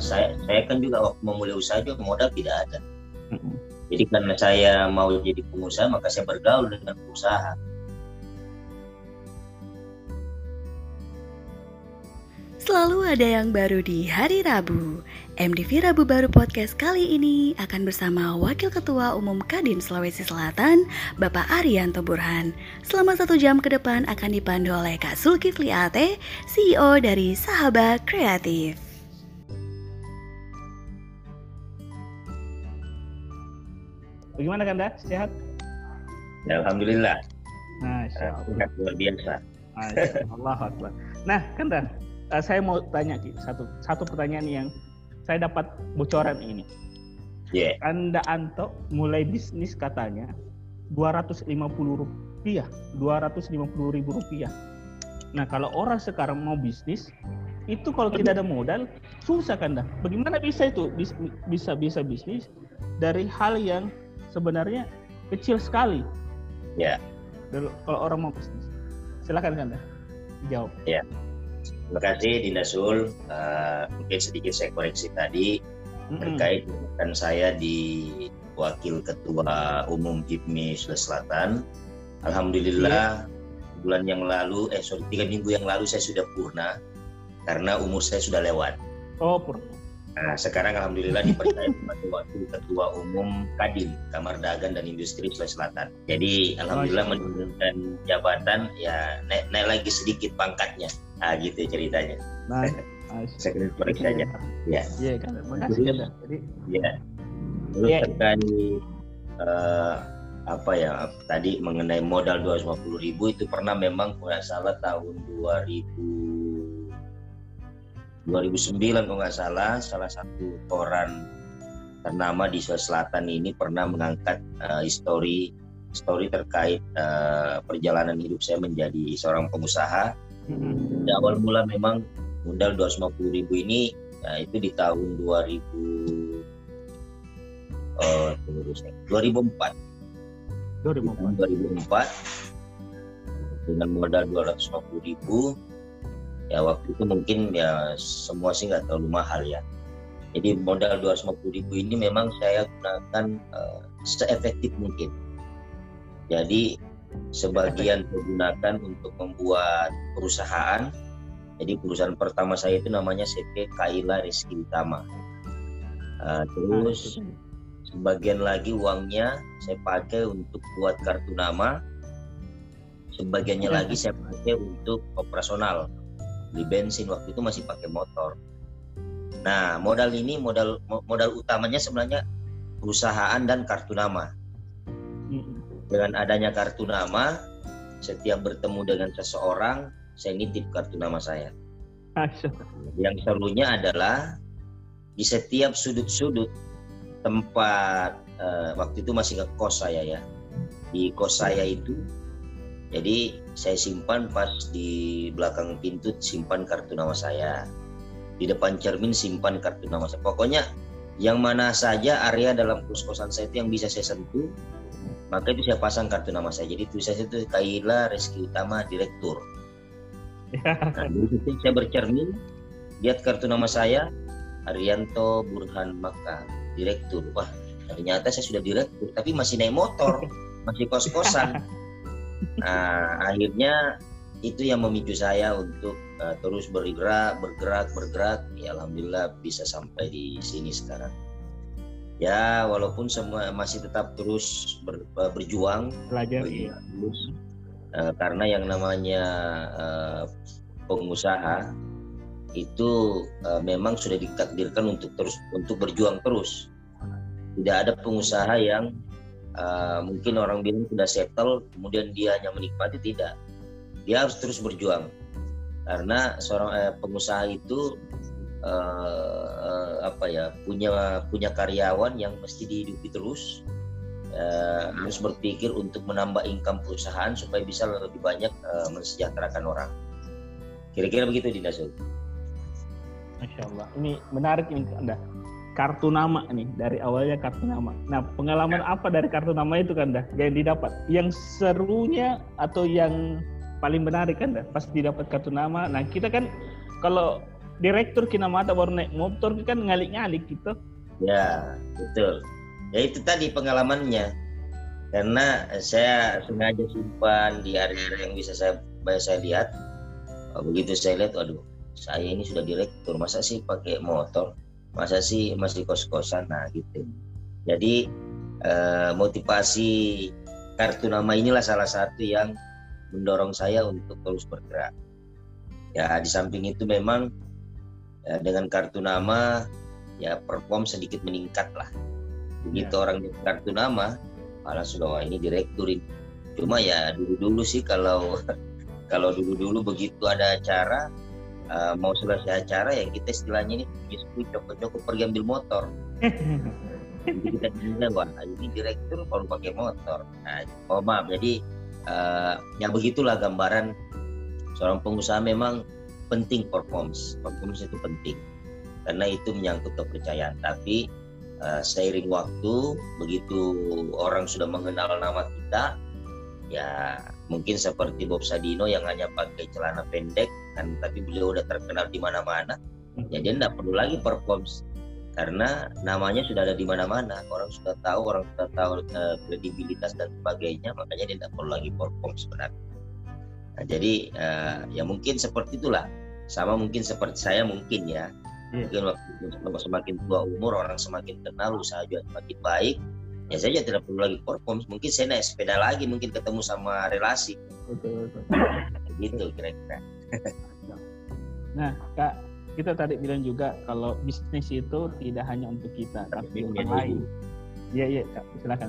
saya saya kan juga waktu memulai usaha juga modal tidak ada. Jadi karena saya mau jadi pengusaha maka saya bergaul dengan pengusaha. Selalu ada yang baru di hari Rabu. MDV Rabu Baru Podcast kali ini akan bersama Wakil Ketua Umum Kadin Sulawesi Selatan, Bapak Arianto Burhan. Selama satu jam ke depan akan dipandu oleh Kak Sulkifli Ate, CEO dari Sahabat Kreatif. Bagaimana Kanda? Sehat? Ya, Alhamdulillah. Nah, Sehat luar biasa. Allah Akbar. Nah, Kanda, uh, saya mau tanya satu satu pertanyaan yang saya dapat bocoran ini. Yeah. Anda Anto mulai bisnis katanya 250 rupiah, 250 ribu rupiah. Nah kalau orang sekarang mau bisnis itu kalau tidak ada modal susah kan dah. Bagaimana bisa itu bisa bisa bisnis dari hal yang sebenarnya kecil sekali? Ya. Yeah. Kalau orang mau bisnis, silakan kan dah jawab. Ya. Yeah. Terima kasih Dinda Sul. Uh, mungkin sedikit saya koreksi tadi mm-hmm. terkait dengan saya di Wakil Ketua Umum HIPMI Sulawesi Selatan. Alhamdulillah yeah. bulan yang lalu, eh sorry tiga minggu yang lalu saya sudah purna karena umur saya sudah lewat. Oh purna. Nah, sekarang alhamdulillah dipercaya sebagai wakil ketua umum Kadin Kamar Dagang dan Industri Sulawesi Selatan. Jadi alhamdulillah menurunkan jabatan ya naik, naik lagi sedikit pangkatnya. Ah gitu ceritanya. Nah, saya koreksi saja. Ya. Iya kan. Makasih. Jadi ya. Terus yeah. terkait uh, apa ya tadi mengenai modal 250 ribu itu pernah memang kalau salah tahun 2000 2009 kalau nggak salah salah satu koran ternama di Sulawesi Selatan ini pernah mengangkat uh, histori histori terkait uh, perjalanan hidup saya menjadi seorang pengusaha. Hmm. Di awal mula memang modal 250 ribu ini uh, itu di tahun 2000 uh, 2004. 2004. 2004 dengan modal 250 ribu ya waktu itu mungkin ya semua sih nggak terlalu mahal ya. Jadi modal 250 ribu ini memang saya gunakan uh, seefektif mungkin. Jadi sebagian saya gunakan untuk membuat perusahaan. Jadi perusahaan pertama saya itu namanya CP Kaila Rizky Utama. Uh, terus sebagian lagi uangnya saya pakai untuk buat kartu nama. Sebagiannya lagi saya pakai untuk operasional beli bensin waktu itu masih pakai motor. Nah, modal ini modal modal utamanya sebenarnya perusahaan dan kartu nama. Dengan adanya kartu nama, setiap bertemu dengan seseorang, saya nitip kartu nama saya. Yang serunya adalah di setiap sudut-sudut tempat uh, waktu itu masih ngekos saya ya. Di kos saya itu jadi saya simpan pas di belakang pintu simpan kartu nama saya. Di depan cermin simpan kartu nama saya. Pokoknya yang mana saja area dalam kos-kosan saya itu yang bisa saya sentuh, maka itu saya pasang kartu nama saya. Jadi tulisannya itu Kaila Reski Utama Direktur. Nah, di situ saya bercermin, lihat kartu nama saya, Arianto Burhan Maka, Direktur. Wah, ternyata saya sudah direktur, tapi masih naik motor, masih kos-kosan. Nah, akhirnya itu yang memicu saya untuk uh, terus bergerak, bergerak, bergerak. Ya, alhamdulillah bisa sampai di sini sekarang. Ya, walaupun semua masih tetap terus ber, uh, berjuang, belajar iya. terus uh, karena yang namanya uh, pengusaha itu uh, memang sudah ditakdirkan untuk terus untuk berjuang terus. Tidak ada pengusaha yang uh, mungkin orang bilang sudah settle kemudian dia hanya menikmati tidak. Dia harus terus berjuang. Karena seorang eh, pengusaha itu uh, apa ya punya punya karyawan yang mesti dihidupi terus. Uh, harus berpikir untuk menambah income perusahaan supaya bisa lebih banyak uh, mensejahterakan orang. Kira-kira begitu Dinda. Masya Allah. Ini menarik ini anda kartu nama nih dari awalnya kartu nama. Nah pengalaman apa dari kartu nama itu kan dah yang didapat? Yang serunya atau yang paling menarik kan dah pas didapat kartu nama. Nah kita kan kalau direktur kina mata baru naik motor kan ngalik-ngalik gitu. Ya, betul. Ya itu tadi pengalamannya. Karena saya sengaja simpan di area yang bisa saya saya lihat. Begitu saya lihat, aduh, saya ini sudah direktur, masa sih pakai motor? Masa sih masih kos-kosan? Nah, gitu. Jadi eh, motivasi kartu nama inilah salah satu yang mendorong saya untuk terus bergerak. Ya di samping itu memang ya, dengan kartu nama ya perform sedikit meningkat lah. Begitu ya. orang kartu nama, malah sudah wah ini direktur ini. Cuma ya dulu-dulu sih kalau kalau dulu-dulu begitu ada acara uh, mau selesai acara ya kita istilahnya ini pergi cokok-cokok pergi ambil motor. jadi kita dinilai wah ini direktur baru pakai motor. Nah, oh maaf jadi uh, ya begitulah gambaran seorang pengusaha memang penting performance performance itu penting karena itu menyangkut kepercayaan tapi uh, seiring waktu begitu orang sudah mengenal nama kita ya mungkin seperti Bob Sadino yang hanya pakai celana pendek kan tapi beliau udah terkenal di mana-mana. Ya dia tidak perlu lagi performance karena namanya sudah ada di mana-mana. Orang sudah tahu orang sudah tahu uh, kredibilitas dan sebagainya makanya dia tidak perlu lagi perform sebenarnya. Nah, jadi uh, ya mungkin seperti itulah. Sama mungkin seperti saya mungkin ya. Yeah. mungkin waktu semakin tua umur orang semakin kenal usaha juga semakin baik ya saya tidak perlu lagi perform mungkin saya naik sepeda lagi mungkin ketemu sama relasi betul, betul. gitu kira-kira nah kak kita tadi bilang juga kalau bisnis itu tidak hanya untuk kita tapi untuk orang lain. Iya iya kak silakan.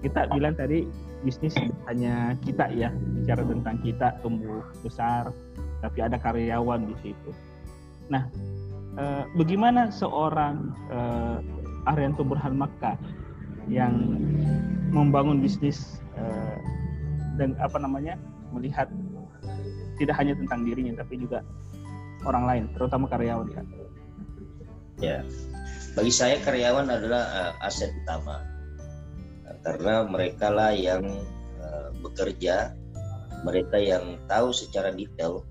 Kita bilang tadi bisnis hanya kita ya bicara tentang kita tumbuh besar tapi ada karyawan di situ. Nah, eh, bagaimana seorang eh, Arianto Burhan Makkah yang membangun bisnis eh, dan apa namanya melihat tidak hanya tentang dirinya tapi juga orang lain, terutama karyawan kan? Ya, bagi saya karyawan adalah uh, aset utama uh, karena mereka lah yang uh, bekerja, mereka yang tahu secara detail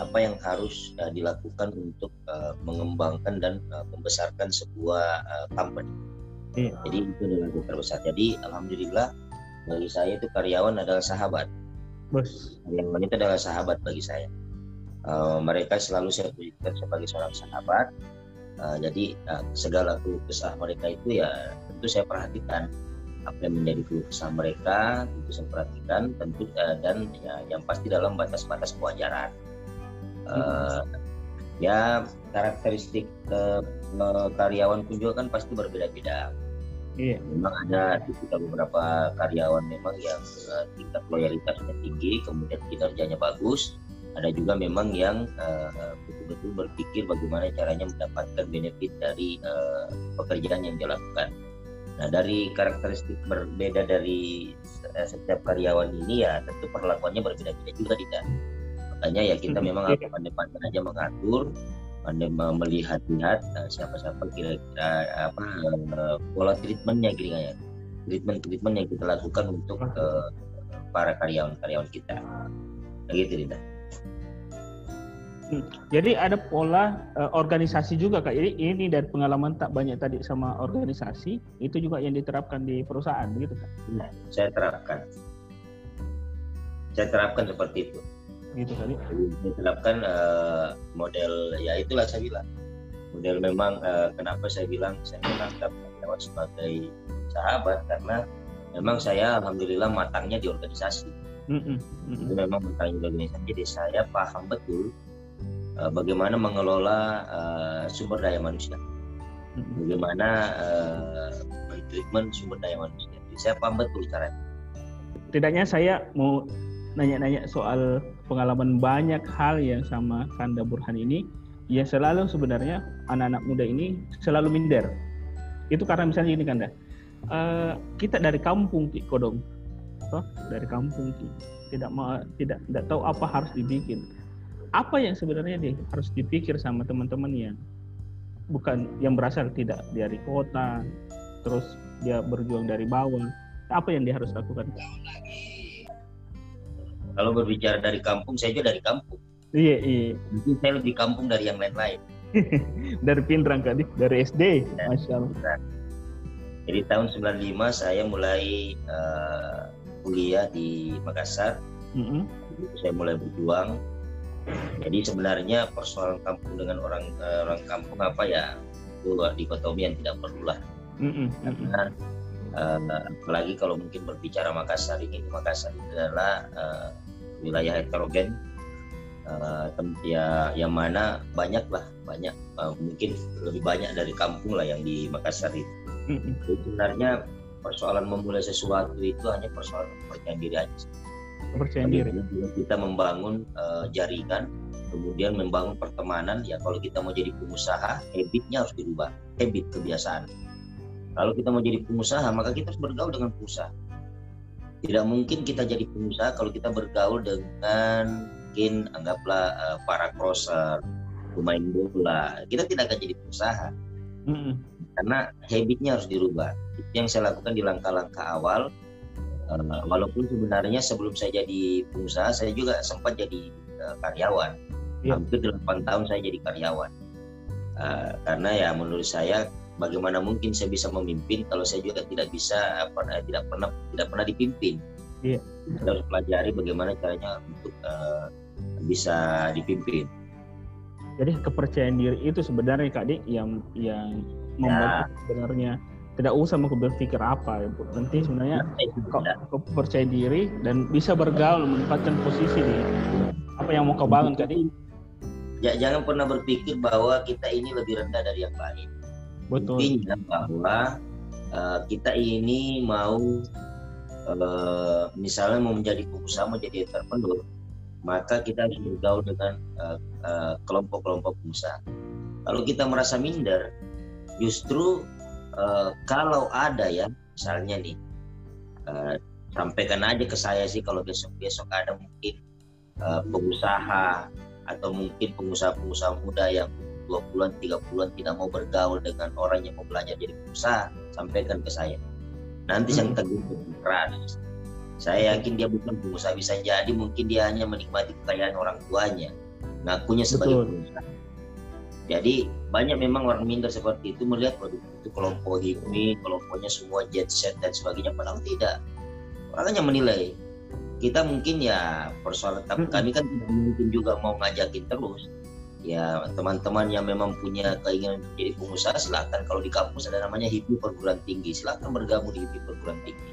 apa yang harus uh, dilakukan untuk uh, mengembangkan dan uh, membesarkan sebuah uh, company. Hmm. Jadi itu adalah yang terbesar. Jadi alhamdulillah bagi saya itu karyawan adalah sahabat. Bos. Karyawan itu adalah sahabat bagi saya uh, mereka selalu saya pujikan sebagai seorang sahabat uh, jadi uh, segala keluh kesah mereka itu ya tentu saya perhatikan apa yang menjadi keluh kesah mereka tentu saya perhatikan tentu uh, dan ya yang pasti dalam batas-batas kewajaran uh, ya karakteristik uh, karyawan pun juga kan pasti berbeda-beda Iya. Memang ada di kita beberapa karyawan memang yang uh, tingkat loyalitasnya tinggi, kemudian kinerjanya bagus, ada juga memang yang uh, betul-betul berpikir bagaimana caranya mendapatkan benefit dari uh, pekerjaan yang dilakukan. Nah dari karakteristik berbeda dari setiap karyawan ini ya tentu perlakuannya berbeda-beda juga tidak. Makanya ya kita memang harus pandai-pandai aja mengatur, melihat-lihat uh, siapa-siapa kira-kira apa uh, pola treatmentnya kira-kira treatment-treatment yang kita lakukan untuk uh, para karyawan-karyawan kita. Begitu, Dinda. Hmm. Jadi ada pola uh, organisasi juga kak. Jadi ini dari pengalaman tak banyak tadi sama organisasi itu juga yang diterapkan di perusahaan, gitu kak? Nah, saya terapkan. Saya terapkan seperti itu. Gitu kali. Saya terapkan uh, model ya itulah saya bilang. Model memang uh, kenapa saya bilang saya menganggap lewat sebagai sahabat karena memang saya alhamdulillah matangnya di organisasi. Mm -hmm. Itu memang matangnya di organisasi. Jadi saya paham betul uh, bagaimana mengelola uh, sumber daya manusia, bagaimana uh, treatment sumber daya manusia. Jadi saya paham betul caranya. Tidaknya saya mau nanya-nanya soal pengalaman banyak hal yang sama Kanda Burhan ini. Ya selalu sebenarnya anak-anak muda ini selalu minder. Itu karena misalnya ini Kanda, uh, kita dari kampung Ki Kodong, toh dari kampung tidak mau tidak tidak tahu apa harus dibikin. Apa yang sebenarnya di, harus dipikir sama teman-teman yang bukan yang berasal tidak dari kota terus dia berjuang dari bawah. Apa yang dia harus lakukan kalau berbicara dari kampung saya juga dari kampung Iya, iya. Mungkin saya lebih kampung dari yang lain-lain. dari Pindrang kak, dari SD, ya. Masya Allah. Jadi tahun 95 saya mulai uh, kuliah di Makassar. Mm -hmm. Saya mulai berjuang. Jadi sebenarnya persoalan kampung dengan orang uh, orang kampung apa ya itu dikotomi yang tidak perlulah. Mm -hmm. Karena uh, apalagi kalau mungkin berbicara Makassar ini Makassar itu adalah uh, wilayah heterogen uh, ya yang mana banyak lah banyak uh, mungkin lebih banyak dari kampung lah yang di Makassar itu. -hmm. Sebenarnya persoalan memulai sesuatu itu hanya persoalan kepercayaan diri aja. Kepercayaan diri. Kita membangun uh, jaringan, kemudian membangun pertemanan. Ya kalau kita mau jadi pengusaha, habitnya harus dirubah, habit kebiasaan. Kalau kita mau jadi pengusaha, maka kita harus bergaul dengan pengusaha. Tidak mungkin kita jadi pengusaha kalau kita bergaul dengan mungkin anggaplah uh, para crosser, pemain bola. Kita tidak akan jadi pengusaha. Mm -hmm. Karena habitnya harus dirubah itu yang saya lakukan di langkah-langkah awal uh, walaupun sebenarnya sebelum saya jadi pengusaha saya juga sempat jadi uh, karyawan ya. hampir 8 tahun saya jadi karyawan uh, karena ya menurut saya bagaimana mungkin saya bisa memimpin kalau saya juga tidak bisa pernah tidak pernah tidak pernah dipimpin. Kita harus pelajari bagaimana caranya untuk uh, bisa dipimpin. Jadi kepercayaan diri itu sebenarnya kak Dik yang yang membuat ya. sebenarnya tidak usah mau berpikir apa ya nanti sebenarnya kau, kau percaya diri dan bisa bergaul menempatkan posisi di apa yang mau kau bangun tadi ya, jangan pernah berpikir bahwa kita ini lebih rendah dari yang lain betul. Intinya bahwa uh, kita ini mau uh, misalnya mau menjadi pengusaha mau jadi entrepreneur maka kita harus bergaul dengan uh, uh, kelompok-kelompok pengusaha. Kalau kita merasa minder justru uh, kalau ada ya misalnya nih uh, sampaikan aja ke saya sih kalau besok besok ada mungkin uh, pengusaha atau mungkin pengusaha-pengusaha muda yang dua bulan tiga bulan tidak mau bergaul dengan orang yang mau belajar jadi pengusaha sampaikan ke saya nanti hmm. yang teguh keras saya yakin dia bukan pengusaha bisa jadi mungkin dia hanya menikmati kekayaan orang tuanya ngakunya sebagai Betul. pengusaha jadi banyak memang orang minder seperti itu melihat waduh itu kelompok ini kelompoknya semua jet set dan sebagainya padahal tidak. Orang hanya menilai. Kita mungkin ya persoalan tapi kami kan tidak mungkin juga mau ngajakin terus. Ya teman-teman yang memang punya keinginan untuk jadi pengusaha silahkan kalau di kampus ada namanya HIPMI perguruan tinggi silahkan bergabung di HIPMI perguruan tinggi.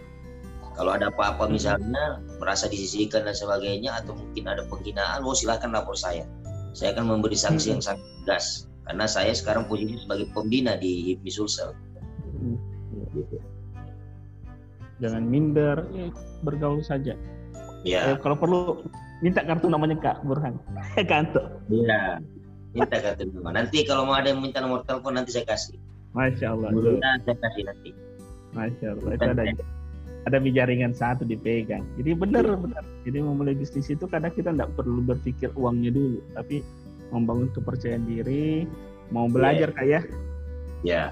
Kalau ada apa-apa misalnya merasa disisihkan dan sebagainya atau mungkin ada penghinaan, oh silahkan lapor saya. Saya akan memberi sanksi yang sangat tegas karena saya sekarang posisi sebagai pembina di HIPMI Sulsel. Hmm. Gitu. Jangan minder, ya, bergaul saja. Ya. Eh, kalau perlu minta kartu namanya Kak Burhan. Kanto. Iya. Minta kartu nama. Nanti kalau mau ada yang minta nomor telepon nanti saya kasih. Masya Allah. Burhan saya kasih nanti. Masya Allah. Itu ada ada jaringan satu dipegang. Jadi benar benar. Jadi memulai bisnis itu kadang kita tidak perlu berpikir uangnya dulu, tapi membangun kepercayaan diri, mau belajar yeah. kayak. Ya. Yeah.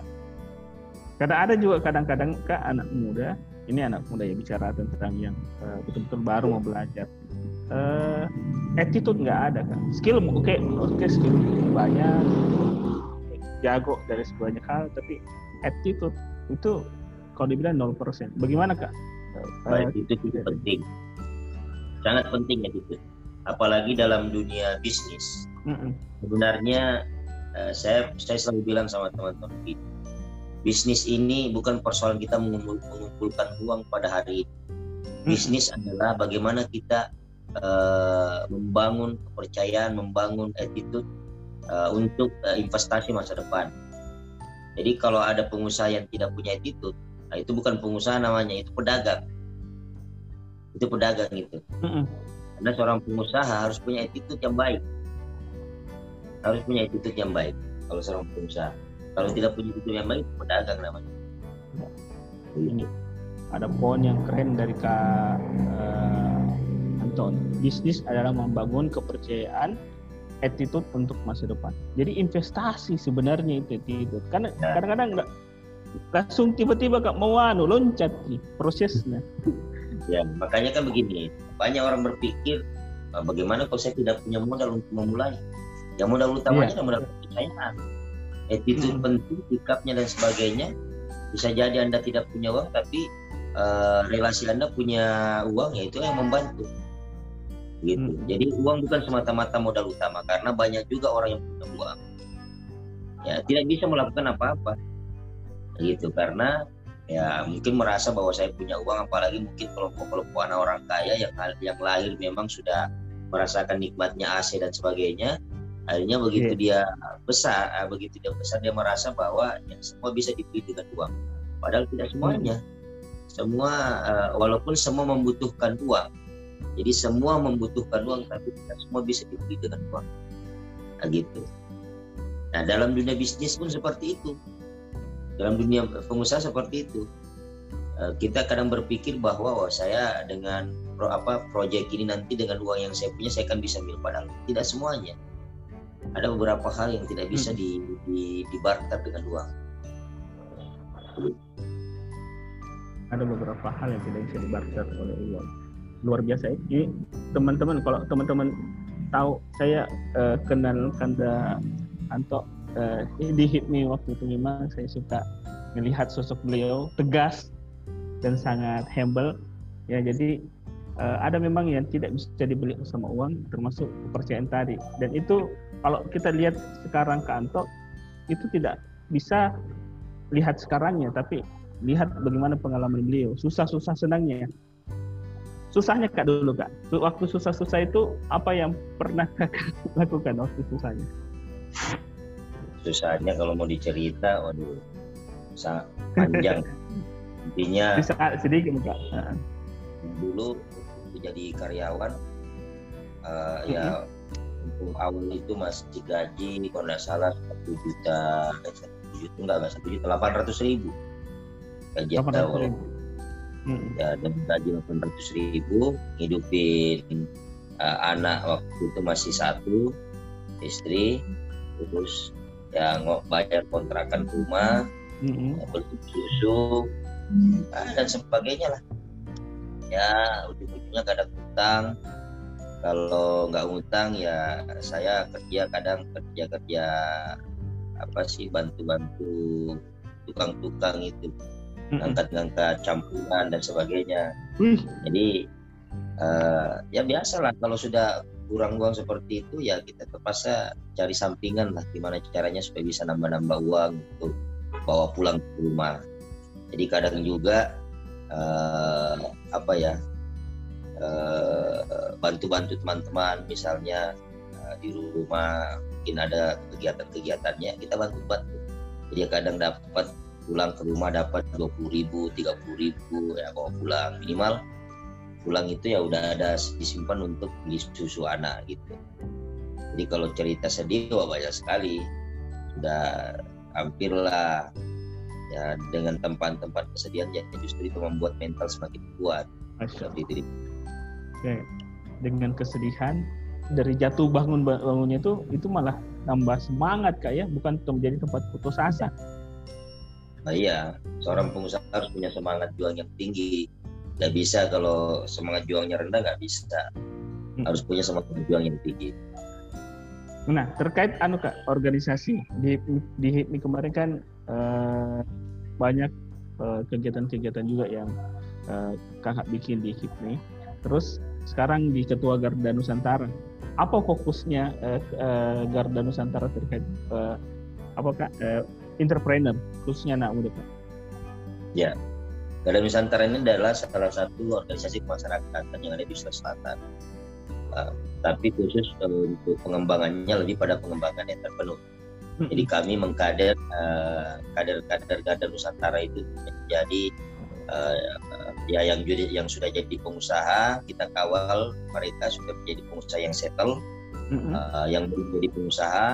Kadang ada juga kadang-kadang kak anak muda, ini anak muda ya bicara tentang yang uh, betul-betul baru mau belajar. Uh, attitude nggak ada kan, skill oke okay, oke okay, skill banyak, jago dari sebanyak hal, tapi attitude itu kalau dibilang 0%. Bagaimana kak? Baik, itu juga penting. Sangat penting ya itu. Apalagi dalam dunia bisnis Mm-mm. Sebenarnya uh, saya saya selalu bilang sama teman-teman bisnis ini bukan persoalan kita mengumpulkan uang pada hari ini. Bisnis mm adalah bagaimana kita uh, membangun kepercayaan, membangun attitude uh, untuk uh, investasi masa depan. Jadi kalau ada pengusaha yang tidak punya attitude, nah itu bukan pengusaha namanya, itu pedagang. Itu pedagang itu. Mm-mm. Karena seorang pengusaha harus punya attitude yang baik harus punya attitude yang baik kalau seorang pengusaha kalau tidak punya attitude yang baik pedagang namanya ini ada poin yang keren dari kak uh, Anton bisnis adalah membangun kepercayaan attitude untuk masa depan jadi investasi sebenarnya itu attitude karena ya. kadang-kadang nggak langsung tiba-tiba kak mau anu loncat nih prosesnya ya makanya kan begini banyak orang berpikir Nah, bagaimana kalau saya tidak punya modal untuk memulai? Yang modal utamanya adalah modal kepercayaan. Attitude Hmm. penting, sikapnya dan sebagainya. Bisa jadi Anda tidak punya uang, tapi eh, relasi Anda punya uang, ya itu yang membantu. Gitu. Hmm. Jadi uang bukan semata-mata modal utama, karena banyak juga orang yang punya uang. Ya tidak bisa melakukan apa-apa. Gitu, karena ya mungkin merasa bahwa saya punya uang apalagi mungkin kelompok-kelompok anak orang kaya yang yang lahir memang sudah merasakan nikmatnya AC dan sebagainya akhirnya begitu dia besar ah, begitu dia besar dia merasa bahwa ya, semua bisa dibeli dengan uang padahal tidak semuanya semua eh, walaupun semua membutuhkan uang jadi semua membutuhkan uang tapi tidak semua bisa dibeli dengan uang. Nah, gitu. Nah dalam dunia bisnis pun seperti itu. Dalam dunia pengusaha seperti itu. Eh, kita kadang berpikir bahwa wah saya dengan pro, apa proyek ini nanti dengan uang yang saya punya saya akan bisa milik padahal tidak semuanya. Ada beberapa hal yang tidak bisa di, di dibarter dengan uang. Ada beberapa hal yang tidak bisa dibarter oleh uang luar biasa ya. Jadi teman-teman kalau teman-teman tahu saya eh, kenal Kanda Anto eh, di HIPMI waktu itu memang saya suka melihat sosok beliau tegas dan sangat humble. Ya jadi eh, ada memang yang tidak bisa dibeli sama uang termasuk kepercayaan tadi. Dan itu kalau kita lihat sekarang ke Anto itu tidak bisa lihat sekarangnya tapi lihat bagaimana pengalaman beliau. Susah-susah senangnya susahnya kak dulu kak. Waktu susah-susah itu apa yang pernah kakak lakukan waktu susahnya? Susahnya kalau mau dicerita waduh sangat panjang. Intinya bisa sedikit kak. Dulu jadi karyawan eh, ya untuk awal itu masih gaji kalau nggak salah satu juta eh, satu juta enggak satu juta delapan ratus ribu. Gaji 800 awal. ribu. Mm. ya dan gaji delapan ratus ribu hidupin eh, anak waktu itu masih satu istri terus ya bayar kontrakan rumah Mm-mm. ya, beli susu ah, dan sebagainya lah ya ujung-ujungnya kadang utang kalau nggak utang ya saya kerja kadang kerja kerja apa sih bantu-bantu tukang-tukang itu. Ngangkat-ngangkat campuran dan sebagainya Wih, jadi eh, ya biasa lah kalau sudah kurang uang seperti itu ya kita terpaksa cari sampingan lah gimana caranya supaya bisa nambah-nambah uang untuk bawa pulang ke rumah. Jadi kadang juga eh, apa ya eh, bantu-bantu teman-teman misalnya eh, di rumah mungkin ada kegiatan-kegiatannya kita bantu-bantu. Jadi kadang dapat pulang ke rumah dapat dua puluh ribu, tiga puluh ribu ya bawa pulang minimal pulang itu ya udah ada disimpan untuk beli susu anak gitu. Jadi kalau cerita sedih wah banyak sekali. Sudah hampir lah ya dengan tempat-tempat kesedihan ya justru itu membuat mental semakin kuat. Seperti itu. Oke. Dengan kesedihan dari jatuh bangun bangunnya itu itu malah nambah semangat kak ya bukan menjadi tempat putus asa Nah, iya, seorang pengusaha harus punya semangat juang yang tinggi. Gak bisa kalau semangat juangnya rendah nggak bisa. Hmm. Harus punya semangat juang yang tinggi. Nah, terkait anu Kak, organisasi di di HIPMI kemarin kan eh, banyak eh, kegiatan-kegiatan juga yang eh, Kakak bikin di HIPMI. Terus sekarang di Ketua Garda Nusantara. Apa fokusnya eh, eh, Garda Nusantara terkait eh, apa Kak eh, entrepreneur khususnya anak muda Kak? Garda Nusantara ini adalah salah satu organisasi kemasyarakatan yang ada di Sulawesi Selatan. Uh, tapi khusus untuk pengembangannya lebih pada pengembangan yang terpenuh. Jadi kami mengkader uh, kader-kader Garda Nusantara itu menjadi uh, ya yang jadi yang sudah jadi pengusaha kita kawal mereka sudah menjadi pengusaha yang settle, uh, yang belum jadi pengusaha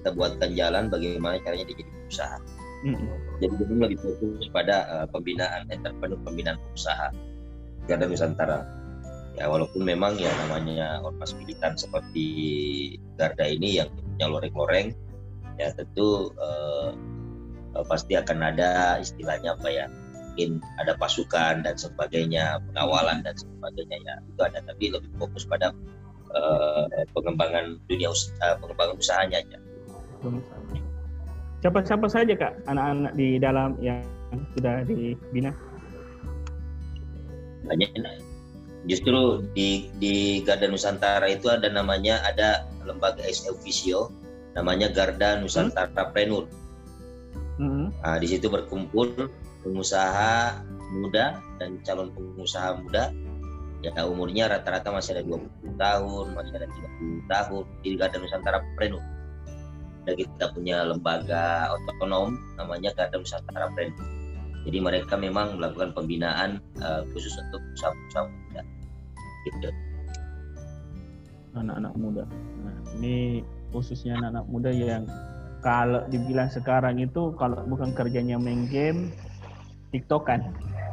kita buatkan jalan bagaimana caranya dia jadi pengusaha Mm-mm. jadi kami lebih fokus pada uh, pembinaan entrepreneur pembinaan pengusaha Garda Nusantara. Ya walaupun memang ya namanya ormas militan seperti Garda ini yang punya loreng-loreng ya tentu uh, uh, pasti akan ada istilahnya apa ya mungkin ada pasukan dan sebagainya pengawalan dan sebagainya ya itu ada. Tapi lebih fokus pada uh, pengembangan dunia usaha, pengembangan usahanya aja. Siapa-siapa saja kak anak-anak di dalam yang sudah dibina? Banyak. Justru di di Garda Nusantara itu ada namanya ada lembaga ex officio namanya Garda Nusantara hmm? Prenur. Hmm. Nah, di situ berkumpul pengusaha muda dan calon pengusaha muda ya umurnya rata-rata masih ada 20 tahun, masih ada 30 tahun di Garda Nusantara Prenur dan kita punya lembaga otonom namanya Garda Nusantara Brand. Jadi mereka memang melakukan pembinaan uh, khusus untuk usaha-usaha muda. Gitu. Anak-anak muda. Nah, ini khususnya anak-anak muda yang kalau dibilang sekarang itu kalau bukan kerjanya main game, TikTokan.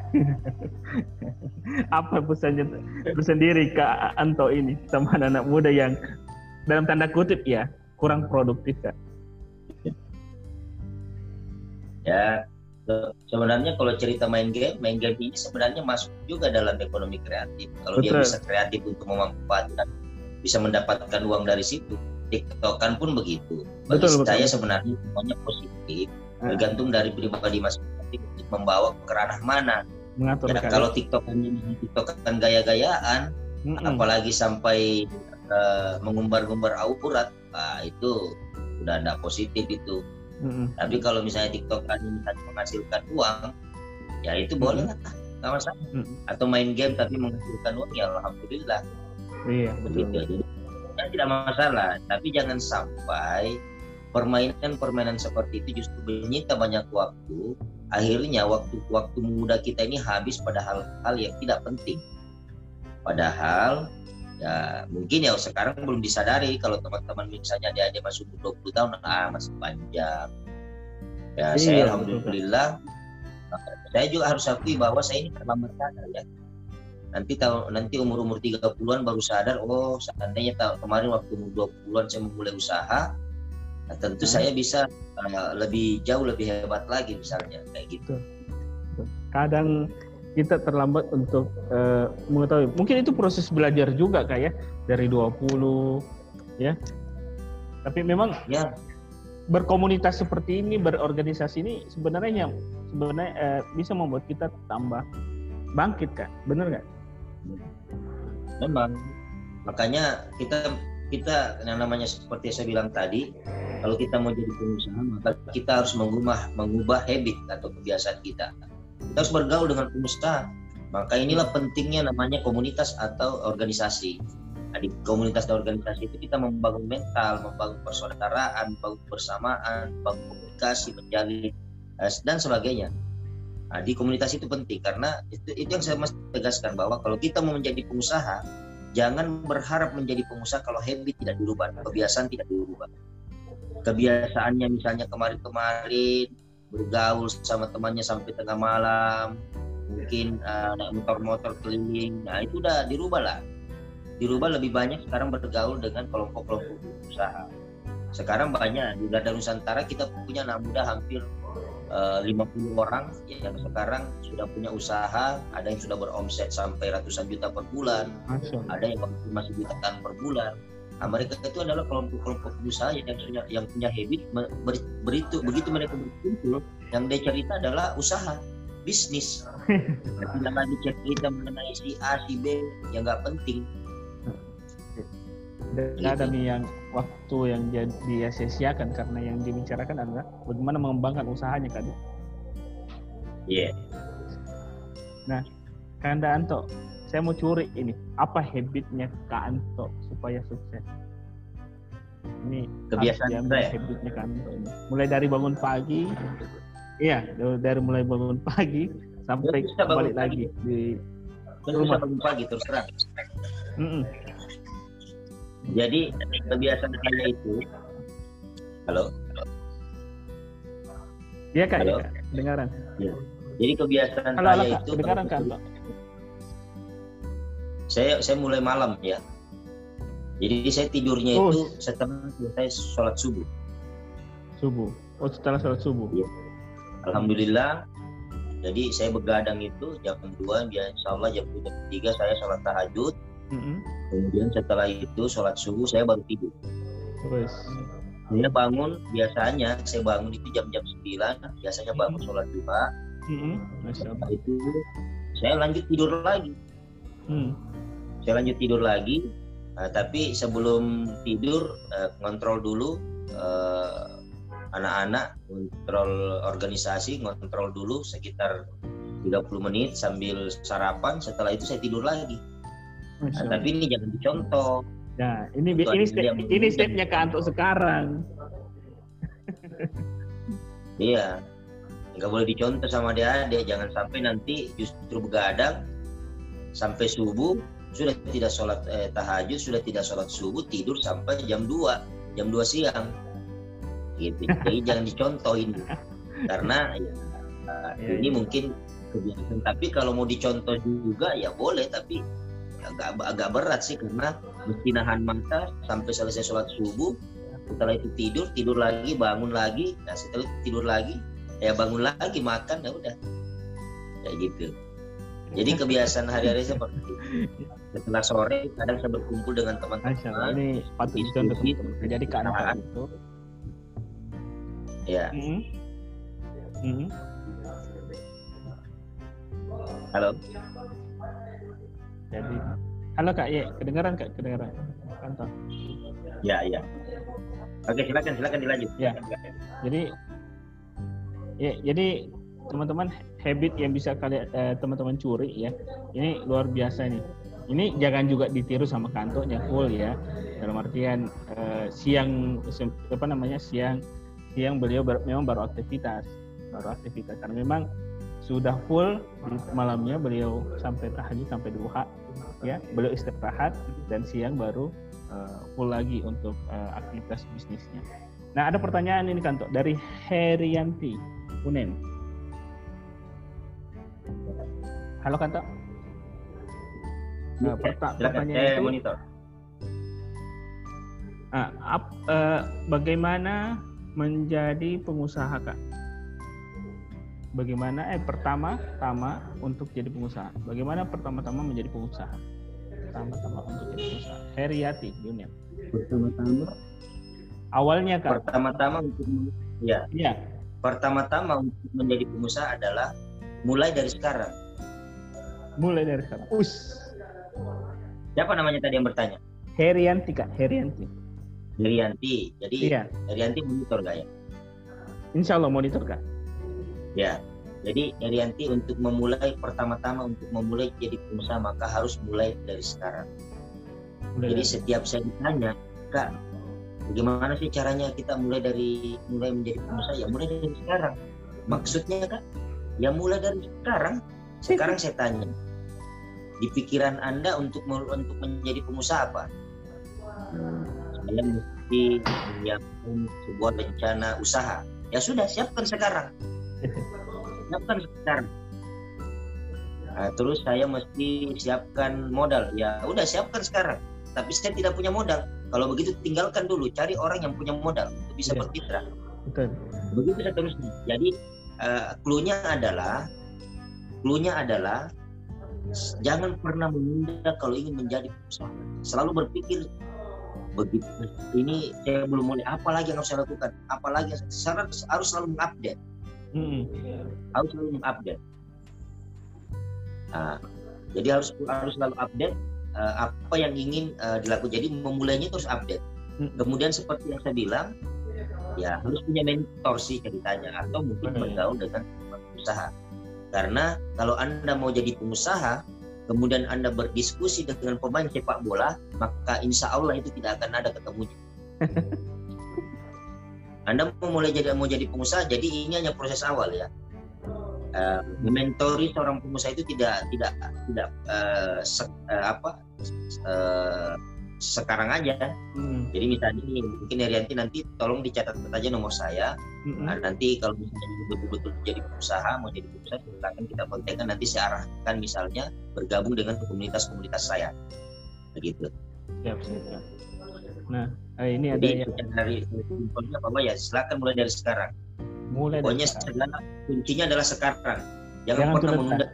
Apa pesannya bersendiri Kak Anto ini sama anak-anak muda yang dalam tanda kutip ya kurang produktif kak? Ya sebenarnya kalau cerita main game, main game ini sebenarnya masuk juga dalam ekonomi kreatif. Kalau Betul. dia bisa kreatif untuk memanfaatkan, bisa mendapatkan uang dari situ. TikTokan pun begitu. Bagi betul, saya betul. sebenarnya semuanya positif, ah. tergantung dari pribadi masing-masing untuk membawa ke ranah mana. Mengatur ya, kalau TikTokan ini TikTokan gaya-gayaan, mm -mm. apalagi sampai uh, mengumbar-ngumbar aurat, nah, itu udah tidak positif itu. Mm-hmm. Tapi kalau misalnya TikTok kan ini menghasilkan uang, ya itu mm-hmm. boleh lah, nggak masalah. Mm-hmm. Atau main game tapi menghasilkan uang, ya alhamdulillah. Iya, begitu. Jadi ya, tidak masalah. Tapi jangan sampai permainan-permainan seperti itu justru menyita banyak waktu. Akhirnya waktu-waktu muda kita ini habis pada hal-hal yang tidak penting. Padahal ya mungkin ya sekarang belum disadari kalau teman-teman misalnya dia dia masuk 20 tahun ah masih panjang. Ya iya, saya alhamdulillah betul. saya juga harus akui bahwa saya ini terlambat sadar ya. Nanti tahun nanti umur umur 30-an baru sadar oh seandainya tahun kemarin waktu umur 20-an saya memulai usaha nah, tentu hmm. saya bisa uh, lebih jauh lebih hebat lagi misalnya kayak gitu. Kadang kita terlambat untuk uh, mengetahui. Mungkin itu proses belajar juga kayak ya dari 20 ya. Tapi memang ya berkomunitas seperti ini, berorganisasi ini sebenarnya sebenarnya uh, bisa membuat kita tambah bangkit kan? Benar nggak? Memang. Makanya kita kita yang namanya seperti saya bilang tadi, kalau kita mau jadi pengusaha maka kita harus mengubah mengubah habit atau kebiasaan kita kita harus bergaul dengan pengusaha. Maka inilah pentingnya namanya komunitas atau organisasi. Nah, di komunitas dan organisasi itu kita membangun mental membangun persaudaraan membangun persamaan membangun komunikasi menjalin eh, dan sebagainya. Nah, di komunitas itu penting karena itu, itu yang saya mesti tegaskan bahwa kalau kita mau menjadi pengusaha jangan berharap menjadi pengusaha kalau habit tidak dirubah kebiasaan tidak dirubah. Kebiasaannya misalnya kemarin-kemarin bergaul sama temannya sampai tengah malam mungkin uh, naik motor-motor keliling. Nah itu udah dirubah lah. Dirubah lebih banyak sekarang bergaul dengan kelompok-kelompok usaha. Sekarang banyak. Di Garda Nusantara kita punya anak muda hampir eh, uh, 50 orang yang sekarang sudah punya usaha. Ada yang sudah beromset sampai ratusan juta per bulan. Ada yang masih jutaan per bulan Nah, mereka itu adalah kelompok-kelompok usaha yang punya yang punya habit ber, beritu begitu mereka berkumpul yang dia cerita adalah usaha bisnis tidak lagi cerita mengenai si A si B yang nggak penting dan gitu. ada nih yang waktu yang dia sia-siakan karena yang dibicarakan adalah bagaimana mengembangkan usahanya kan iya yeah. nah Kanda Anto saya mau curi ini. Apa habitnya Kak Anto supaya sukses? Ini kebiasaan saya habitnya Kak Anto ini. Mulai dari bangun pagi. Iya dari mulai bangun pagi sampai balik lagi di rumah. bangun pagi terus terang? Mm -mm. jadi kebiasaan saya itu halo? Iya kak, halo? Ya, dengaran. Ya. Jadi kebiasaan halo, saya halo, itu dengaran kak saya saya mulai malam ya jadi saya tidurnya oh. itu setelah selesai sholat subuh subuh oh setelah sholat subuh ya. alhamdulillah jadi saya begadang itu jam 2 ya insya Allah jam 3 saya sholat tahajud Mm-mm. Kemudian setelah itu sholat subuh saya baru tidur. Terus. Saya bangun biasanya saya bangun itu jam-jam 9 biasanya bangun sholat duha. Mm-mm. Masya Allah. Setelah itu saya lanjut tidur lagi. Hmm. Saya lanjut tidur lagi. Nah, tapi sebelum tidur eh, ngontrol dulu eh, anak-anak, ngontrol organisasi, ngontrol dulu sekitar 30 menit sambil sarapan. Setelah itu saya tidur lagi. Nah, tapi ini jangan dicontoh. Nah, ini Itu ini step, ini stepnya ke Anto sekarang. Iya. Nggak boleh dicontoh sama adik-adik. Jangan sampai nanti justru begadang sampai subuh sudah tidak sholat eh, tahajud, sudah tidak sholat subuh, tidur sampai jam 2, jam 2 siang. Gitu. Jadi jangan dicontohin. Karena ya, Iya, ini iya. mungkin kebiasaan. Tapi kalau mau dicontoh juga ya boleh, tapi agak agak berat sih karena mesti nahan mata sampai selesai sholat subuh. Setelah itu tidur, tidur lagi, bangun lagi. Nah setelah itu tidur lagi, ya bangun lagi, makan ya udah. Kayak gitu. Jadi kebiasaan hari-hari seperti itu. Setelah sore kadang saya berkumpul dengan teman-teman. ini patut dicontoh Diskusi. teman-teman. Jadi ke Anto itu. Ya, Mm-mm. Mm-mm. halo. Jadi, halo Kak Ye, kedengaran Kak? Kedengaran. Anto. Ya, ya. Oke, silakan, silakan dilanjut. Ya. Jadi ya, jadi teman-teman habit yang bisa kalian eh, teman-teman curi ya. Ini luar biasa nih. Ini jangan juga ditiru sama kantornya full ya. Dalam artian eh, siang apa namanya siang siang beliau ber- memang baru aktivitas, baru aktivitas karena memang sudah full di malamnya beliau sampai tahajud sampai duha ya beliau istirahat dan siang baru eh, full lagi untuk eh, aktivitas bisnisnya. Nah ada pertanyaan ini kantor dari Herianti Unen. Halo kantor. Nah, perta- pertanyaan saya itu monitor. ah, ap- eh, bagaimana menjadi pengusaha kak? Bagaimana eh pertama tama untuk jadi pengusaha? Bagaimana pertama-tama menjadi pengusaha? Pertama-tama untuk jadi pengusaha. Heriati Unen. Pertama-tama, Awalnya kak? pertama-tama untuk ya, Iya. pertama-tama untuk menjadi pengusaha adalah mulai dari sekarang. Mulai dari sekarang. Us. Siapa namanya tadi yang bertanya? Herianti kak, Herianti. Herianti. Jadi Iya, Herianti monitor gak ya? insya Allah monitor kak. Ya. Jadi Herianti untuk memulai pertama-tama untuk memulai jadi pengusaha maka harus mulai dari sekarang. Mulai Jadi setiap saya ditanya, Kak, bagaimana sih caranya kita mulai dari mulai menjadi pengusaha? Ya mulai dari sekarang. Maksudnya Kak, ya mulai dari sekarang. Sekarang saya tanya, di pikiran Anda untuk untuk menjadi pengusaha apa? Saya mesti menyiapkan sebuah rencana usaha. Ya sudah, siapkan sekarang. Siapkan sekarang. Nah, terus saya mesti siapkan modal. Ya udah siapkan sekarang. Tapi saya tidak punya modal. Kalau begitu tinggalkan dulu, cari orang yang punya modal untuk bisa Iya. bermitra. Betul. Begitu seterusnya. Jadi eh, clue-nya adalah clue-nya adalah jangan pernah menunda kalau ingin menjadi pengusaha. Selalu berpikir begitu ini saya belum mulai apa lagi yang harus saya lakukan apa lagi yang saya harus, harus selalu mengupdate Mm-mm. harus selalu mengupdate Nah, jadi harus harus selalu update eh, apa yang ingin eh, dilakukan jadi memulainya terus update Mm. kemudian seperti yang saya bilang ya harus punya mentor sih ceritanya atau mungkin Betul. bergaul dengan pengusaha karena kalau anda mau jadi pengusaha kemudian anda berdiskusi dengan pemain sepak bola maka insya Allah itu tidak akan ada ketemunya. Anda mau mulai jadi mau jadi pengusaha jadi ini hanya proses awal ya. Eh, mementori seorang pengusaha itu tidak tidak tidak eh, se- eh, apa eh, sekarang aja Mm. jadi misalnya nih, mungkin Herianti nanti tolong dicatat aja nomor saya. Mm-mm. Nah, nanti kalau misalnya betul-betul jadi pengusaha, mau jadi pengusaha, silakan kita kontakkan. Nanti saya arahkan misalnya bergabung dengan komunitas-komunitas saya. Begitu. Siap, siap. Nah, eh, ini ada Jadi yang dari simpelnya bahwa ya silakan mulai dari sekarang. mulai dari Pokoknya sekarang. kuncinya adalah sekarang. Jangan, Jangan pernah menunda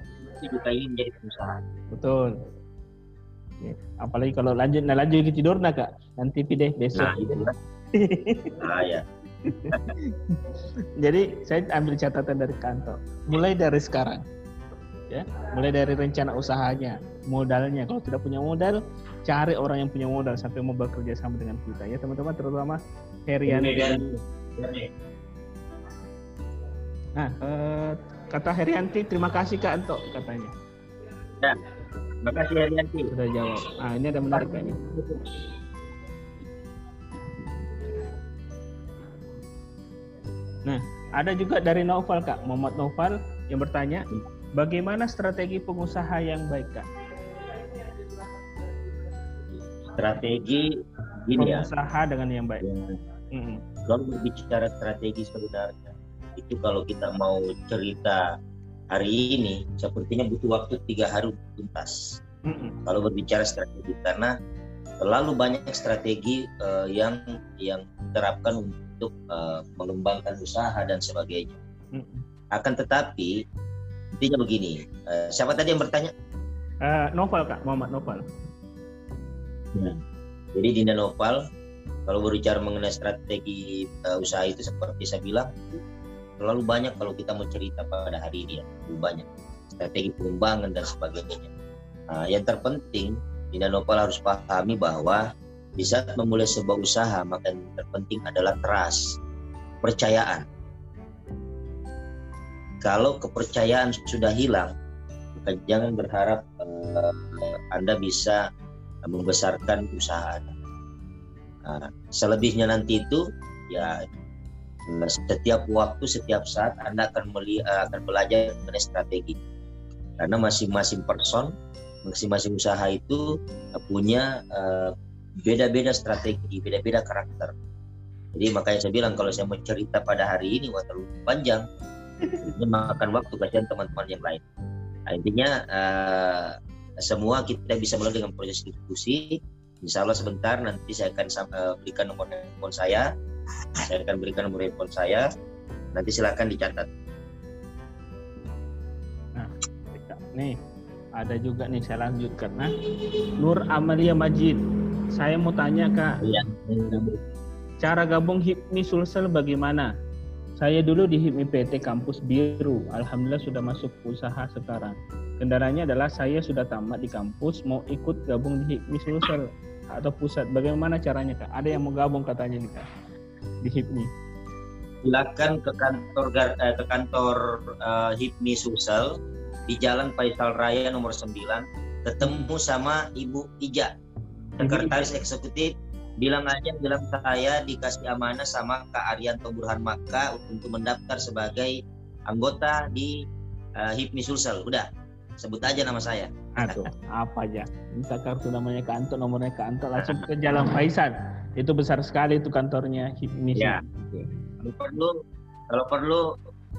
jika ingin menjadi pengusaha. Betul. Apalagi kalau lanjut nah lanjut tidur nah kak nanti pide besok. Nah, itu lah. nah, ya. Jadi saya ambil catatan dari kantor. Mulai dari sekarang, ya, mulai dari rencana usahanya, modalnya. Kalau tidak punya modal, cari orang yang punya modal sampai mau bekerja sama dengan kita ya teman-teman, terutama Herian. Nah, eh, kata Herianti, terima kasih Kak Anto katanya. Ya, terima kasih Herianti. Sudah jawab. Nah, ini ada menarik kayaknya. Nah, ada juga dari Novel Kak, Muhammad Novel yang bertanya, bagaimana strategi pengusaha yang baik Kak? Strategi gini ya. Pengusaha dengan yang baik. Ya, Mm-mm. Kalau berbicara strategi sebenarnya itu kalau kita mau cerita hari ini sepertinya butuh waktu tiga hari untuk tuntas. Mm-mm. Kalau berbicara strategi karena terlalu banyak strategi eh, yang yang diterapkan untuk eh, mengembangkan usaha dan sebagainya. Mm-mm. Akan tetapi intinya begini, eh, siapa tadi yang bertanya? Eh, Novel Kak, Muhammad Novel. Jadi Dinda Nopal kalau berbicara mengenai strategi eh, usaha itu seperti saya bilang terlalu banyak kalau kita mau cerita pada hari ini ya, terlalu banyak strategi pengembangan dan sebagainya. Nah, yang terpenting Dinda Nopal harus pahami bahwa di saat memulai sebuah usaha maka yang terpenting adalah trust, percayaan. Kalau kepercayaan sudah hilang, maka jangan berharap eh, Anda bisa membesarkan usaha Anda. Nah, selebihnya nanti itu ya setiap waktu, setiap saat Anda akan meli, eh, akan belajar mengenai strategi. Karena masing-masing person, masing-masing usaha itu punya eh, beda-beda strategi, beda-beda karakter. Jadi makanya saya bilang kalau saya mau cerita pada hari ini wah terlalu panjang, ini makan waktu kasihan teman-teman yang lain. Nah, intinya eh, semua kita bisa mulai dengan proses diskusi. Insya Allah sebentar nanti saya akan eh, berikan nomor handphone saya. Saya akan berikan nomor handphone saya. Nanti silakan dicatat. Nih, ada juga nih saya lanjutkan. Nah, Nur Amalia Majid. Saya mau tanya Kak, Iya. cara gabung HIPMI Sulsel bagaimana? Saya dulu di HIPMI PT Kampus Biru. Alhamdulillah sudah masuk usaha sekarang. Kendalanya adalah saya sudah tamat di kampus, mau ikut gabung di HIPMI Sulsel atau pusat. Bagaimana caranya Kak? Ada yang mau gabung katanya nih Kak di HIPMI. Silakan ke kantor eh, ke kantor eh, HIPMI Sulsel di Jalan Faisal Raya nomor 9 ketemu sama Ibu Ija sekretaris eksekutif bilang aja bilang saya dikasih amanah sama Kak Arianto Burhan Maka untuk mendaftar sebagai anggota di uh, HIPMI Sulsel udah sebut aja nama saya Aduh, apa aja? Minta kartu namanya kantor, nomornya kantor, langsung ke Jalan Faisal. Itu besar sekali itu kantornya HIPMI. Ya. kalau perlu kalau perlu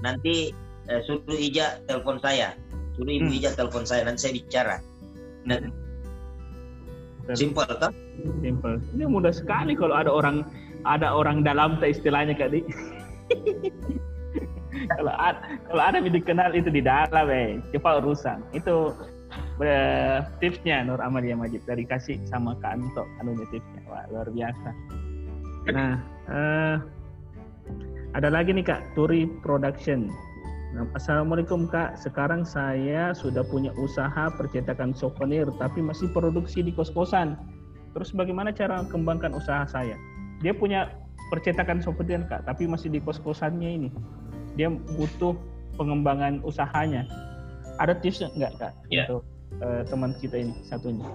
nanti eh, suruh Ija telepon saya suruh Ibu Hmm. Ija telepon saya nanti saya bicara dan simpel kan Simple. Ini mudah sekali kalau ada orang ada orang dalam tak istilahnya Kak Di. kalau ada, kalau ada yang dikenal itu di dalam eh cepat urusan. Itu tipsnya Nur Amalia Majid dari kasih sama Kak Anto anunya tipsnya. Wah, luar biasa. Nah, eh, ada lagi nih Kak, Turi Production. Nah, Assalamualaikum Kak, sekarang saya sudah punya usaha percetakan souvenir tapi masih produksi di kos-kosan. Terus bagaimana cara kembangkan usaha saya? Dia punya percetakan souvenir Kak, tapi masih di kos-kosannya ini. Dia butuh pengembangan usahanya. Ada tips nggak Kak Ya. untuk eh, teman kita ini satunya?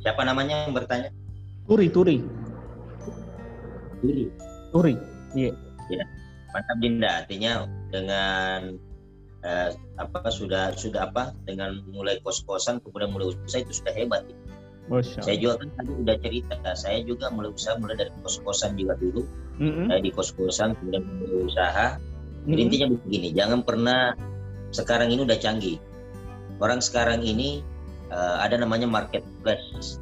siapa namanya yang bertanya Turi, Turi, Duri Turi. Iya. mantap Dinda artinya dengan eh, apa sudah sudah apa dengan mulai kos-kosan kemudian mulai usaha itu sudah hebat Masya saya juga kan tadi udah cerita saya juga mulai usaha mulai dari kos-kosan juga dulu Mm-mm. saya di kos-kosan kemudian mulai usaha Jadi Mm-mm. intinya begini jangan pernah sekarang ini udah canggih orang sekarang ini eh, ada namanya marketplace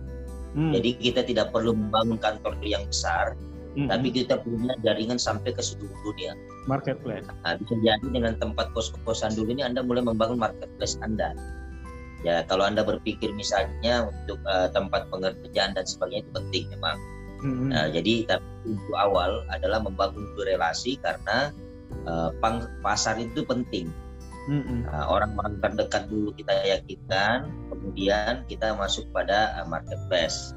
Mm. jadi kita tidak perlu membangun kantor yang besar Mm-mm. tapi kita punya jaringan sampai ke seluruh dunia marketplace. Nah, bisa jadi dengan tempat kos-kosan dulu ini Anda mulai membangun marketplace Anda. Ya kalau anda berpikir misalnya untuk uh, tempat pengerjaan dan sebagainya itu penting memang. Mm-hmm. Nah, jadi tapi untuk awal adalah membangun relasi karena uh, pasar itu penting. Mm-hmm. Nah, orang-orang terdekat dulu kita yakinkan, kemudian kita masuk pada uh, marketplace.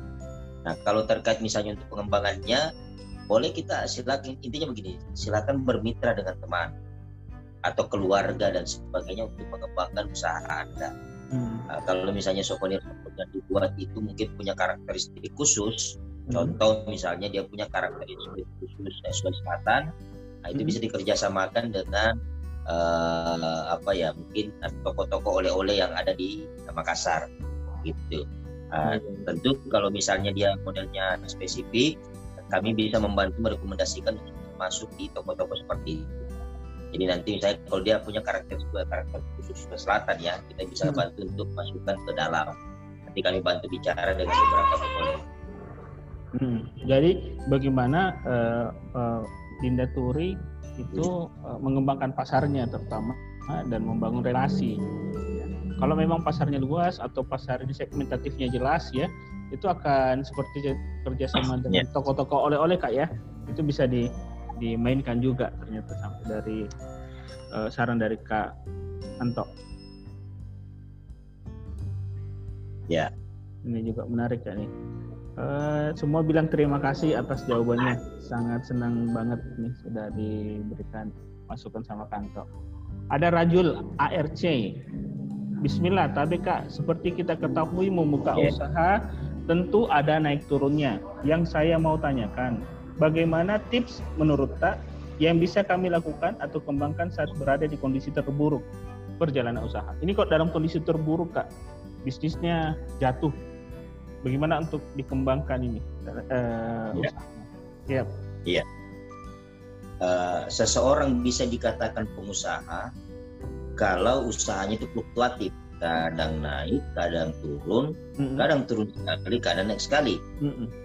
Nah kalau terkait misalnya untuk pengembangannya, boleh kita silakan intinya begini, silakan bermitra dengan teman atau keluarga dan sebagainya untuk mengembangkan usaha anda Hmm. Nah, kalau misalnya souvenir yang dibuat itu mungkin punya karakteristik khusus, hmm. contoh misalnya dia punya karakteristik khusus eh, Sulawesi Selatan, nah itu hmm. bisa dikerjasamakan dengan uh, apa ya mungkin toko-toko oleh-oleh yang ada di Makassar, gitu. Uh, hmm. Tentu kalau misalnya dia modelnya spesifik, kami bisa membantu merekomendasikan masuk di toko-toko seperti itu. Jadi nanti saya kalau dia punya karakter karakter khusus ke selatan ya, kita bisa hmm. bantu untuk masukkan ke dalam. Nanti kami bantu bicara dengan beberapa tokoh. Hmm. Jadi bagaimana uh, uh, Dinda Turi itu uh, mengembangkan pasarnya terutama dan membangun relasi. Kalau memang pasarnya luas atau pasar ini segmentatifnya jelas ya, itu akan seperti kerjasama dengan ya. toko-toko oleh-oleh kak ya, itu bisa di dimainkan juga ternyata sampai dari uh, saran dari Kak Anto. Ya. Ini juga menarik ya nih. Uh, semua bilang terima kasih atas jawabannya. Sangat senang banget nih sudah diberikan masukan sama Kanto. Ada Rajul ARC. Bismillah, tapi Kak, seperti kita ketahui membuka yeah. usaha tentu ada naik turunnya. Yang saya mau tanyakan, bagaimana tips menurut Tak yang bisa kami lakukan atau kembangkan saat berada di kondisi terburuk perjalanan usaha. Ini kok dalam kondisi terburuk kak, bisnisnya jatuh. Bagaimana untuk dikembangkan ini uh, ya. Iya. Iya. Uh, seseorang bisa dikatakan pengusaha kalau usahanya itu fluktuatif, kadang naik, kadang turun, mm -hmm. kadang turun sekali, kadang naik sekali. Mm -hmm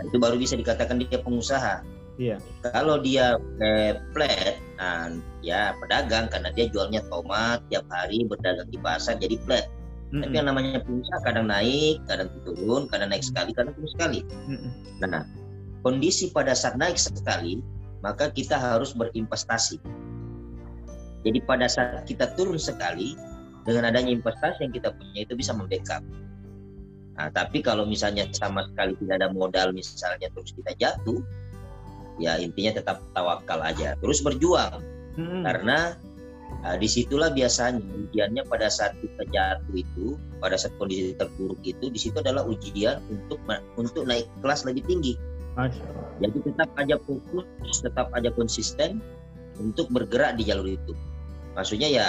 Nah, itu baru bisa dikatakan dia pengusaha. Iya. Kalau dia eh, flat, nah, ya pedagang karena dia jualnya tomat tiap hari berdagang di pasar jadi flat. Mm-hmm. Tapi yang namanya pengusaha kadang naik, kadang turun, kadang naik sekali, kadang turun sekali. Mm-hmm. Nah, kondisi pada saat naik sekali, maka kita harus berinvestasi. Jadi pada saat kita turun sekali, dengan adanya investasi yang kita punya itu bisa membackup. Nah, tapi kalau misalnya sama sekali tidak ada modal misalnya terus kita jatuh, ya intinya tetap tawakal aja, terus berjuang. Hmm. Karena nah, di situlah biasanya ujiannya pada saat kita jatuh itu, pada saat kondisi terburuk itu, di situ adalah ujian untuk untuk naik kelas lebih tinggi. Jadi tetap aja fokus, tetap aja konsisten untuk bergerak di jalur itu maksudnya ya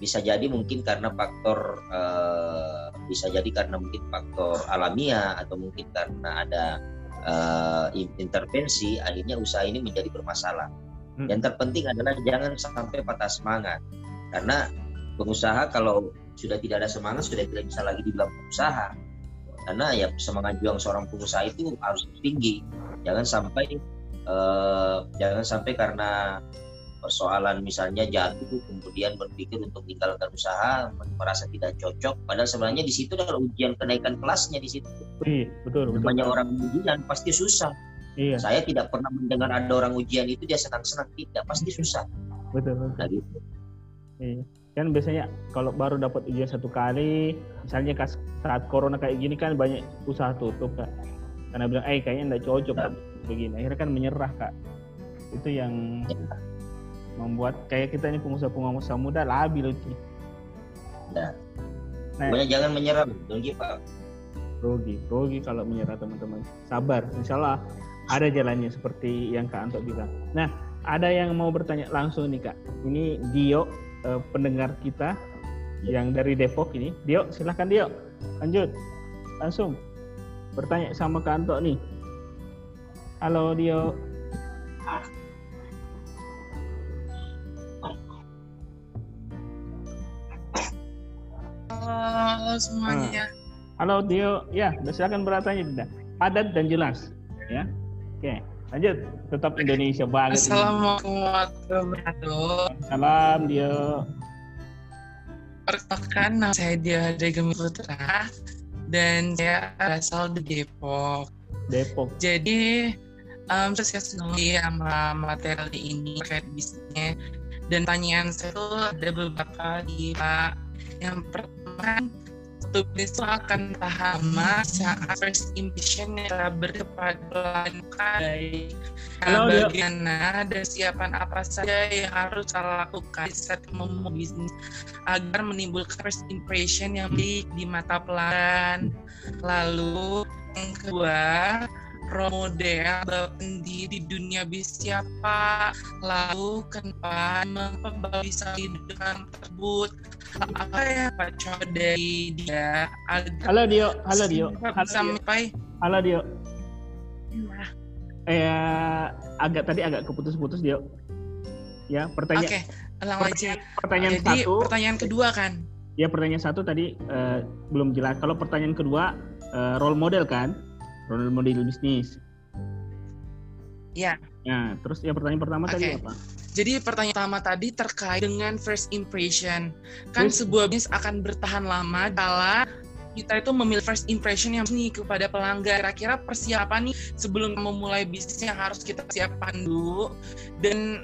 bisa jadi mungkin karena faktor uh, bisa jadi karena mungkin faktor alamiah atau mungkin karena ada uh, intervensi akhirnya usaha ini menjadi bermasalah. Hmm. Yang terpenting adalah jangan sampai patah semangat. Karena pengusaha kalau sudah tidak ada semangat sudah tidak bisa lagi dibilang pengusaha karena ya semangat juang seorang pengusaha itu harus tinggi. Jangan sampai uh, jangan sampai karena persoalan misalnya jatuh kemudian berpikir untuk meninggalkan usaha merasa tidak cocok. Padahal sebenarnya di situ adalah ujian kenaikan kelasnya di situ. Iya, betul betul banyak orang ujian pasti susah iya. saya tidak pernah mendengar ada orang ujian itu dia senang-senang tidak pasti susah betul betul nah, gitu. iya. kan biasanya kalau baru dapat ujian satu kali misalnya saat corona kayak gini kan banyak usaha tutup kak karena bilang eh kayaknya nggak cocok nah. begini akhirnya kan menyerah kak itu yang ya membuat kayak kita ini pengusaha-pengusaha muda labil itu. Nah, nah jangan menyerah, rugi pak. Rugi, rugi kalau menyerah teman-teman. Sabar, insya Allah ada jalannya seperti yang Kak Anto bilang. Nah, ada yang mau bertanya langsung nih Kak. Ini Dio, eh, pendengar kita ya. yang dari Depok ini. Dio, silahkan Dio, lanjut, langsung bertanya sama Kak Anto nih. Halo Dio. Halo semuanya. Halo Tio, ya silakan bertanya tidak? Padat dan jelas, ya. Oke, lanjut. Tetap Indonesia banget. Assalamualaikum warahmatullahi wabarakatuh. Salam Dio. perkenalkan nama saya Dia Degemi Putra dan saya berasal dari Depok. Depok. Jadi um, saya sekali sama materi ini terkait bisnisnya dan pertanyaan saya itu ada beberapa di Pak. Yang pertama itu akan lama saat first impression yang berkepada baik. Nah, bagaimana dan siapan apa saja yang harus saya lakukan saat memulai bisnis agar menimbulkan first impression yang baik di mata pelanggan. Lalu yang kedua, role model pendiri di dunia bis siapa? Lalu kenapa bisa dengan tersebut? Apa yang Pak Coba dari dia? Halo Dio. Halo Dio. halo sampai. Halo Dio. Eh agak tadi agak keputus-putus Dio. Ya pertanyaan oke ulang aja. pertanyaan Jadi, satu. pertanyaan kedua kan? Ya pertanyaan satu tadi uh, belum jelas. Kalau pertanyaan kedua uh, role model kan role model bisnis. Ya. Nah, terus yang pertanyaan pertama okay. tadi apa? Jadi pertanyaan pertama tadi terkait dengan first impression. Kan sebuah bisnis akan bertahan lama kalau kita itu memilih first impression yang nih kepada pelanggan. Kira-kira persiapan nih sebelum memulai bisnis yang harus kita siapkan dulu dan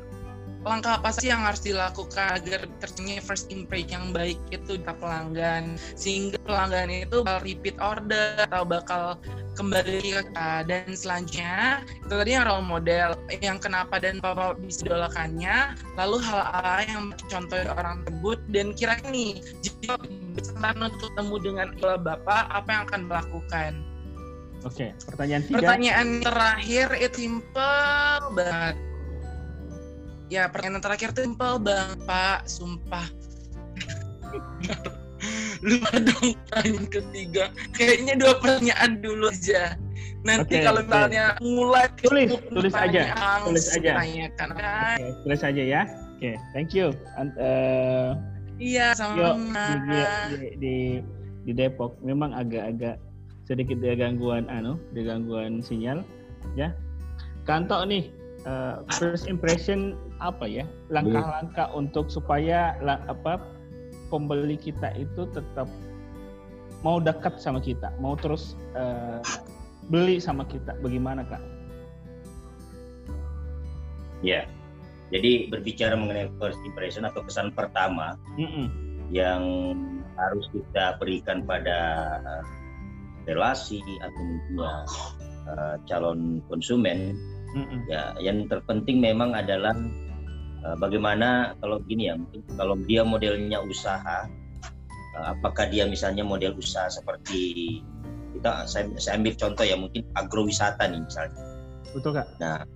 langkah apa sih yang harus dilakukan agar terciptanya first impression yang baik itu di pelanggan? Sehingga pelanggan itu bakal repeat order atau bakal kembali ke dan selanjutnya itu tadi yang role model yang kenapa dan apa bisa didolakannya lalu hal apa yang contoh orang tersebut dan kira nih jika kesempatan untuk ketemu dengan ilah bapak apa yang akan melakukan Oke, pertanyaan tiga. Pertanyaan terakhir itu simple banget ya pertanyaan terakhir tuh simpel bang pak. Sumpah. Lupa dong pertanyaan ketiga. Kayaknya dua pertanyaan dulu aja. Nanti okay, kalau misalnya okay. mulai tulis tulis aja. tulis aja. tanyakan okay, tulis aja ya. Oke okay, thank you. And, uh, iya sama di, di, di, di Depok. Memang agak-agak sedikit ada gangguan anu ada gangguan sinyal ya. Kantok nih uh, first impression apa ya langkah-langkah untuk supaya apa pembeli kita itu tetap mau dekat sama kita, mau terus uh, beli sama kita. Bagaimana kak? Ya, jadi berbicara mengenai first impression atau kesan pertama mm -mm. yang harus kita berikan pada relasi atau uh, calon konsumen Mm-mm. Ya, yang terpenting memang adalah uh, bagaimana kalau gini ya, mungkin kalau dia modelnya usaha, uh, apakah dia misalnya model usaha seperti kita saya, saya ambil contoh ya mungkin agrowisata nih misalnya. Betul kak. Nah,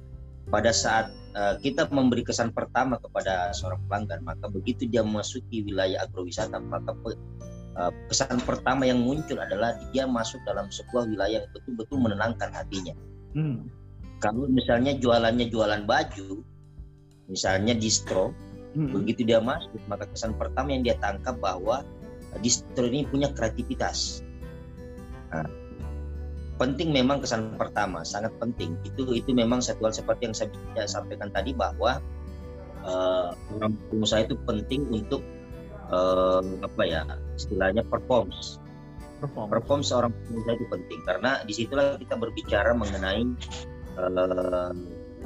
pada saat uh, kita memberi kesan pertama kepada seorang pelanggan, maka begitu dia memasuki wilayah agrowisata, maka uh, kesan pertama yang muncul adalah dia masuk dalam sebuah wilayah yang betul-betul menenangkan hatinya. Hmm kalau misalnya jualannya jualan baju, misalnya distro, hmm. begitu dia masuk, maka kesan pertama yang dia tangkap bahwa distro ini punya kreativitas. Nah, penting memang kesan pertama, sangat penting. Itu itu memang satu hal seperti yang saya sampaikan tadi bahwa uh, orang pengusaha itu penting untuk uh, apa ya istilahnya performs. Perform. perform seorang pengusaha itu penting karena di situlah kita berbicara mengenai uh,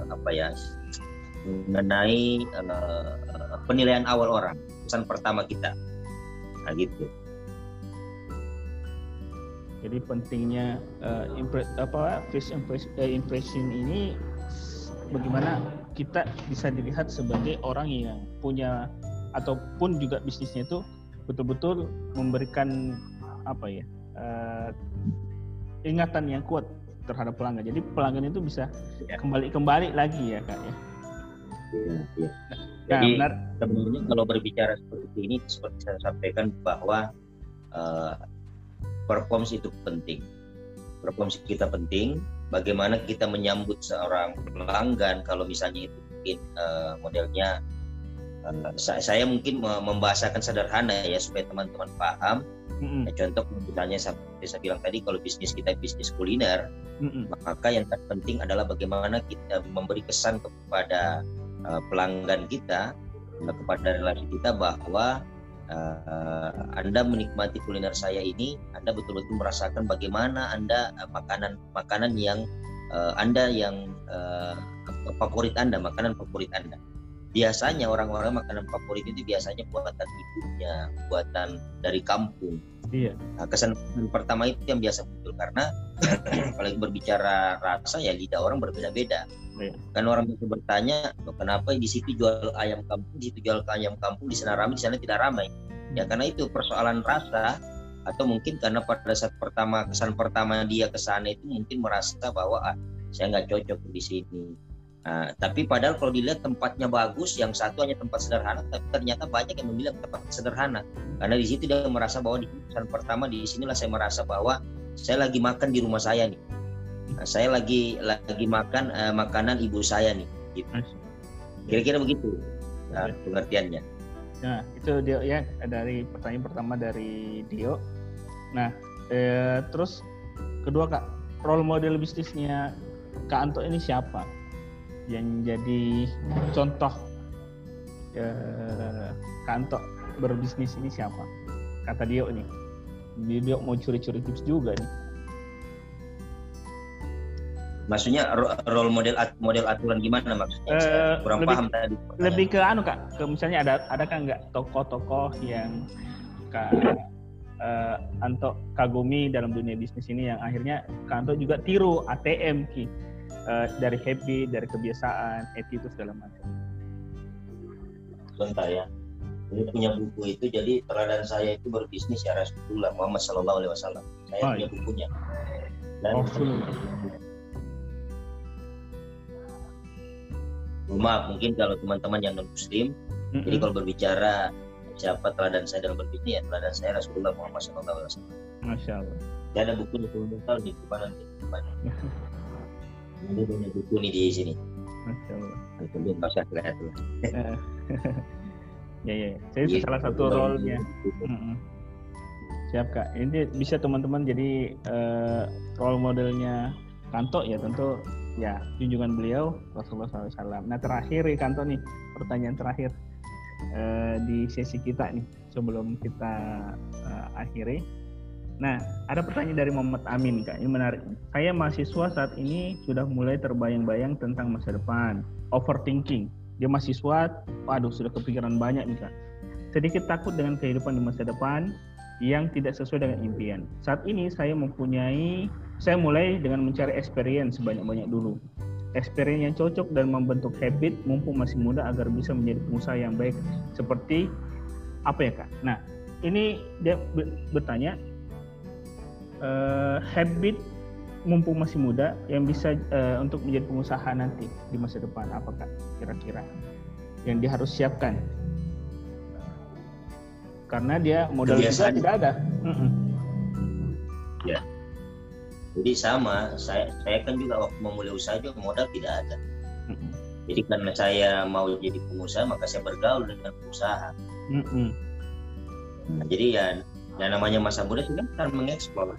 apa ya mengenai uh, penilaian awal orang pesan pertama kita. Nah gitu. Jadi pentingnya uh, impre, apa face impression, uh, impression ini bagaimana kita bisa dilihat sebagai orang yang punya ataupun juga bisnisnya itu betul-betul memberikan apa ya uh, ingatan yang kuat terhadap pelanggan. Jadi pelanggan itu bisa ya. kembali kembali lagi ya kak ya. ya, ya. Nah, Jadi benar. sebenarnya kalau berbicara seperti ini seperti saya sampaikan bahwa uh, performance itu penting. Performance kita penting. Bagaimana kita menyambut seorang pelanggan kalau misalnya itu mungkin uh, modelnya saya, saya mungkin membahasakan sederhana ya supaya teman-teman paham Mm-hmm. Nah, contoh misalnya seperti saya bilang tadi kalau bisnis kita bisnis kuliner, mm-hmm. maka yang terpenting adalah bagaimana kita memberi kesan kepada uh, pelanggan kita, uh, kepada relasi kita bahwa uh, Anda menikmati kuliner saya ini, Anda betul-betul merasakan bagaimana Anda uh, makanan makanan yang uh, Anda yang uh, favorit Anda, makanan favorit Anda. Biasanya orang-orang makanan favorit itu biasanya buatan ibunya, buatan dari kampung. Iya. Nah, kesan pertama itu yang biasa muncul karena kalau berbicara rasa ya lidah orang berbeda-beda. Iya. Kan orang itu bertanya, kenapa di situ jual ayam kampung, di situ jual ayam kampung, di sana ramai, di sana tidak ramai. Ya karena itu persoalan rasa atau mungkin karena pada saat pertama kesan pertama dia ke sana itu mungkin merasa bahwa ah, saya nggak cocok di sini Nah, tapi padahal kalau dilihat tempatnya bagus, yang satu hanya tempat sederhana, tapi ternyata banyak yang memilih tempat sederhana. Karena di situ dia merasa bahwa di kesan pertama di sinilah saya merasa bahwa saya lagi makan di rumah saya nih. Nah, saya lagi lagi makan uh, makanan ibu saya nih. Gitu. Kira-kira begitu nah, pengertiannya. Nah itu dia ya dari pertanyaan pertama dari Dio. Nah eh, terus kedua kak role model bisnisnya Kak Anto ini siapa? Yang jadi contoh eh, kantor berbisnis ini siapa? Kata Dio nih. Dio mau curi-curi tips juga nih. Maksudnya role model model aturan gimana maksudnya? Uh, kurang lebih, paham tadi. Lebih ke anu kak, ke misalnya ada ada kan nggak tokoh-tokoh yang kak uh, Anto kagumi dalam dunia bisnis ini yang akhirnya Kanto juga tiru ATM ki uh, dari happy, dari kebiasaan, itu segala macam. Sebentar ya. Ini punya buku itu, jadi teladan saya itu berbisnis ya Rasulullah Muhammad Sallallahu Alaihi Wasallam. Saya oh, punya bukunya. Dan oh, maaf mungkin kalau teman-teman yang non Muslim, mm-hmm. jadi kalau berbicara siapa teladan saya dalam berbisnis ya teladan saya Rasulullah Muhammad Wasallam. Masya Allah. Dia ada buku itu tahu di mana di mana. Ini punya buku nih di sini. Masya Allah. Itu dia nggak usah kelihatan. ya ya, saya itu salah satu role-nya. Siap kak. Ini bisa teman-teman jadi uh, role modelnya Kanto ya tentu ya junjungan beliau Rasulullah SAW. Nah terakhir ya Kanto nih pertanyaan terakhir uh, di sesi kita nih sebelum kita uh, akhiri Nah, ada pertanyaan dari Muhammad Amin, Kak. Ini menarik. Saya mahasiswa saat ini sudah mulai terbayang-bayang tentang masa depan. Overthinking. Dia mahasiswa, waduh sudah kepikiran banyak nih, Kak. Sedikit takut dengan kehidupan di masa depan yang tidak sesuai dengan impian. Saat ini saya mempunyai, saya mulai dengan mencari experience sebanyak-banyak dulu. Experience yang cocok dan membentuk habit mumpung masih muda agar bisa menjadi pengusaha yang baik. Seperti apa ya, Kak? Nah, ini dia bertanya, uh, habit mumpung masih muda yang bisa uh, untuk menjadi pengusaha nanti di masa depan apakah kira-kira yang dia harus siapkan? Karena dia modal juga tidak ada. Mm -mm. ya. Jadi sama saya saya kan juga waktu memulai usaha juga modal tidak ada. Mm -mm. jadi karena saya mau jadi pengusaha maka saya bergaul dengan pengusaha. Mm -mm. Nah, jadi ya yang namanya masa muda sudah kan mengeksplor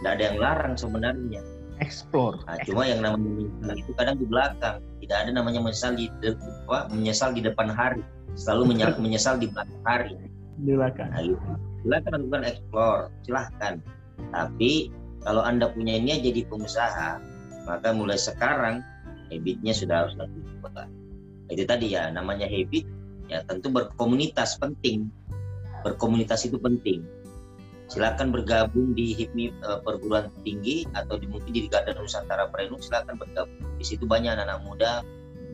tidak ada yang larang sebenarnya. Explore. Nah, cuma yang namanya menyesal itu kadang di belakang. Tidak ada namanya menyesal di apa, menyesal di depan hari. Selalu menyesal, menyesal di belakang hari. Di belakang. Nah, gitu. silakan lakukan explore. Silahkan. Tapi kalau anda punya ini jadi pengusaha maka mulai sekarang habitnya sudah harus diubah itu tadi ya namanya habit ya tentu berkomunitas penting. Berkomunitas itu penting silakan bergabung di HIPMI uh, perguruan tinggi atau di mungkin di Garda Nusantara Prenu silakan bergabung. Di situ banyak anak-anak muda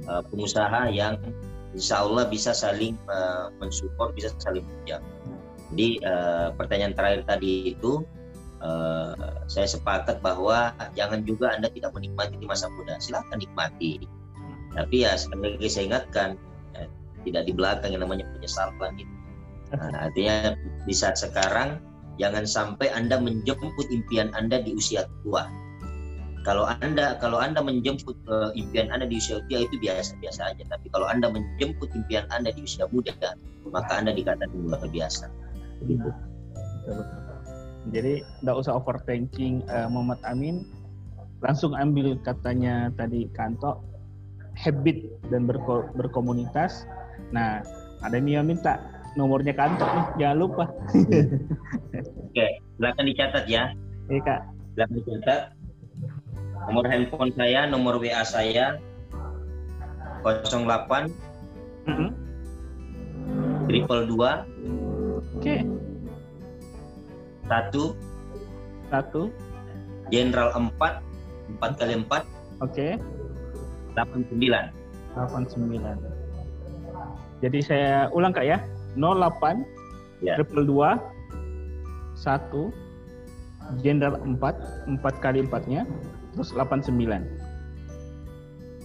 uh, pengusaha yang insya Allah bisa saling uh, mensupport bisa saling menjawab jadi uh, pertanyaan terakhir tadi itu uh, saya sepakat bahwa jangan juga anda tidak menikmati di masa muda. Silakan nikmati. Tapi ya sekali saya ingatkan ya, tidak di belakang yang namanya penyesalan itu nah, artinya di saat sekarang Jangan sampai Anda menjemput impian Anda di usia tua. Kalau Anda kalau Anda menjemput uh, impian Anda di usia tua itu biasa-biasa aja. Tapi kalau Anda menjemput impian Anda di usia muda, maka Anda dikatakan luar biasa. Jadi tidak usah overthinking uh, Muhammad Amin. Langsung ambil katanya tadi kantor habit dan berko berkomunitas. Nah, ada yang minta nomornya kantor nih, jangan lupa. Oke, silakan dicatat ya. Iya kak. Silakan dicatat. Nomor handphone saya, nomor WA saya 08 Mhm. triple dua Oke, satu satu. Jenderal 4 4 kali 4 Oke, 89 89. Jadi saya ulang kak ya. 08 Ya. triple dua satu jenderal 4 4 kali 4 nya terus 89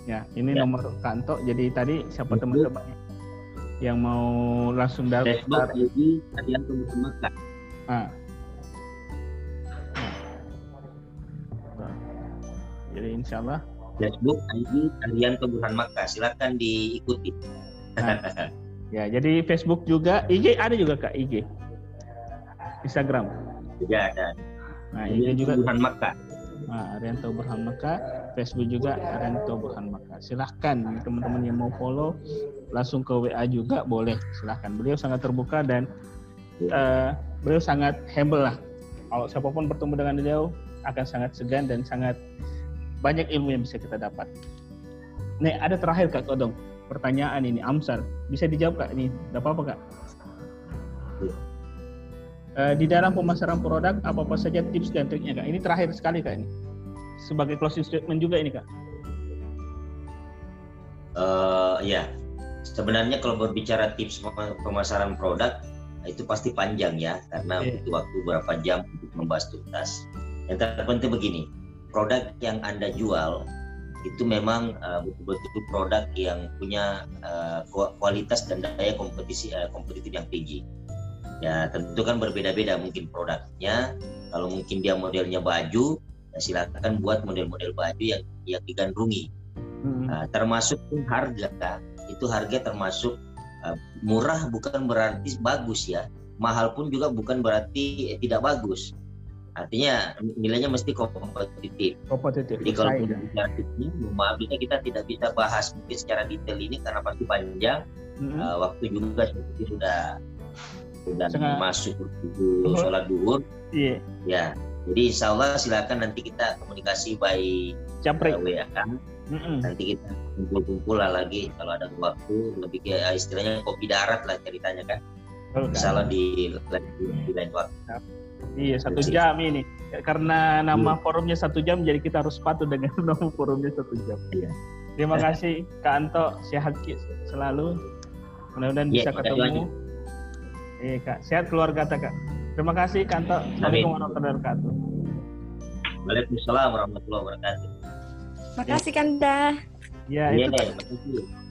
ya ini Ya. nomor kantor jadi tadi siapa teman-teman yang mau langsung daftar ID kalian tunggu semangat ah. Nah. jadi insya Allah Facebook ID kalian Burhan Makkah silakan diikuti Nah. ya jadi Facebook juga IG ada juga kak IG Instagram juga ada nah IG juga Burhan Makkah Nah, Arianto Burhan Maka, Facebook juga Arianto Burhan Maka. Silahkan teman-teman yang mau follow, langsung ke WA juga boleh. Silahkan. Beliau sangat terbuka dan eh, beliau sangat humble lah. Kalau siapa pun bertemu dengan beliau akan sangat segan dan sangat banyak ilmu yang bisa kita dapat. Nih ada terakhir Kak Kodong, pertanyaan ini Amsar bisa dijawab Kak ini, tidak apa-apa Kak. Eh, di dalam pemasaran produk apa apa saja tips dan triknya kak? Ini terakhir sekali kak ini. Sebagai closing statement juga ini kak. Eh, ya sebenarnya kalau berbicara tips pem- pemasaran produk itu pasti panjang ya karena Iya. butuh waktu berapa jam untuk membahas tuntas. Yang terpenting begini, produk yang anda jual itu memang eh, betul-betul produk yang punya ku- kualitas dan daya kompetisi eh, kompetitif yang tinggi. Ya tentu kan berbeda-beda mungkin produknya. Kalau mungkin dia modelnya baju, ya silakan buat model-model baju yang yang digandrungi. Hmm. Nah, termasuk pun harga itu harga termasuk uh, murah bukan berarti bagus ya mahal pun juga bukan berarti eh, tidak bagus artinya nilainya mesti kompetitif Kompetitif. jadi kalau Bersaing. bicara tipsnya mohon maaf ini kita tidak bisa bahas mungkin secara detail ini karena pasti panjang Mm-mm. Uh, waktu juga seperti sudah sudah Setengah- masuk waktu Duhur. sholat duhur Iya. ya jadi insya Allah silakan nanti kita komunikasi by Capri. uh, WA Mm-mm. nanti kita kumpul-kumpul lah lagi kalau ada waktu lebih kayak istilahnya kopi darat lah ceritanya kan di, di, di lain waktu Iya satu jam ini. Karena nama forumnya satu jam, jadi kita harus patuh dengan nama forumnya satu jam. Iya. Terima kasih Kak Anto, sehat selalu. Mudah-mudahan Iya, bisa ketemu. Iya Kak, sehat keluarga Kak. Terima kasih Kak Anto. Assalamualaikum warahmatullahi wabarakatuh. Waalaikumsalam warahmatullahi wabarakatuh Makasih Kanda. Ya, iya itu makasih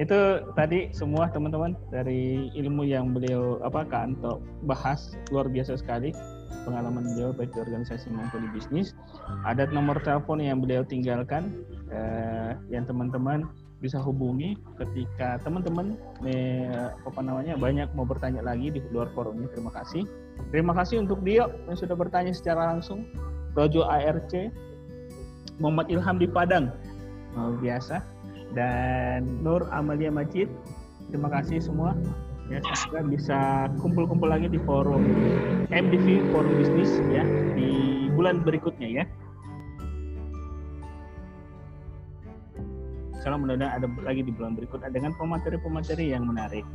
itu tadi semua teman-teman dari ilmu yang beliau apa Kak bahas luar biasa sekali. Pengalaman beliau baik di organisasi maupun di bisnis. Ada nomor telepon yang beliau tinggalkan eh, yang teman-teman bisa hubungi ketika teman-teman eh, apa namanya banyak mau bertanya lagi di luar forum ini. Terima kasih. Terima kasih untuk Dio yang sudah bertanya secara langsung. Rojo ARC Muhammad Ilham di Padang. Luar biasa dan Nur Amalia Majid. Terima kasih semua. Ya, semoga bisa kumpul-kumpul lagi di forum MDV Forum Bisnis ya di bulan berikutnya ya. Salam mudah-mudahan ada lagi di bulan berikutnya dengan pemateri-pemateri yang menarik.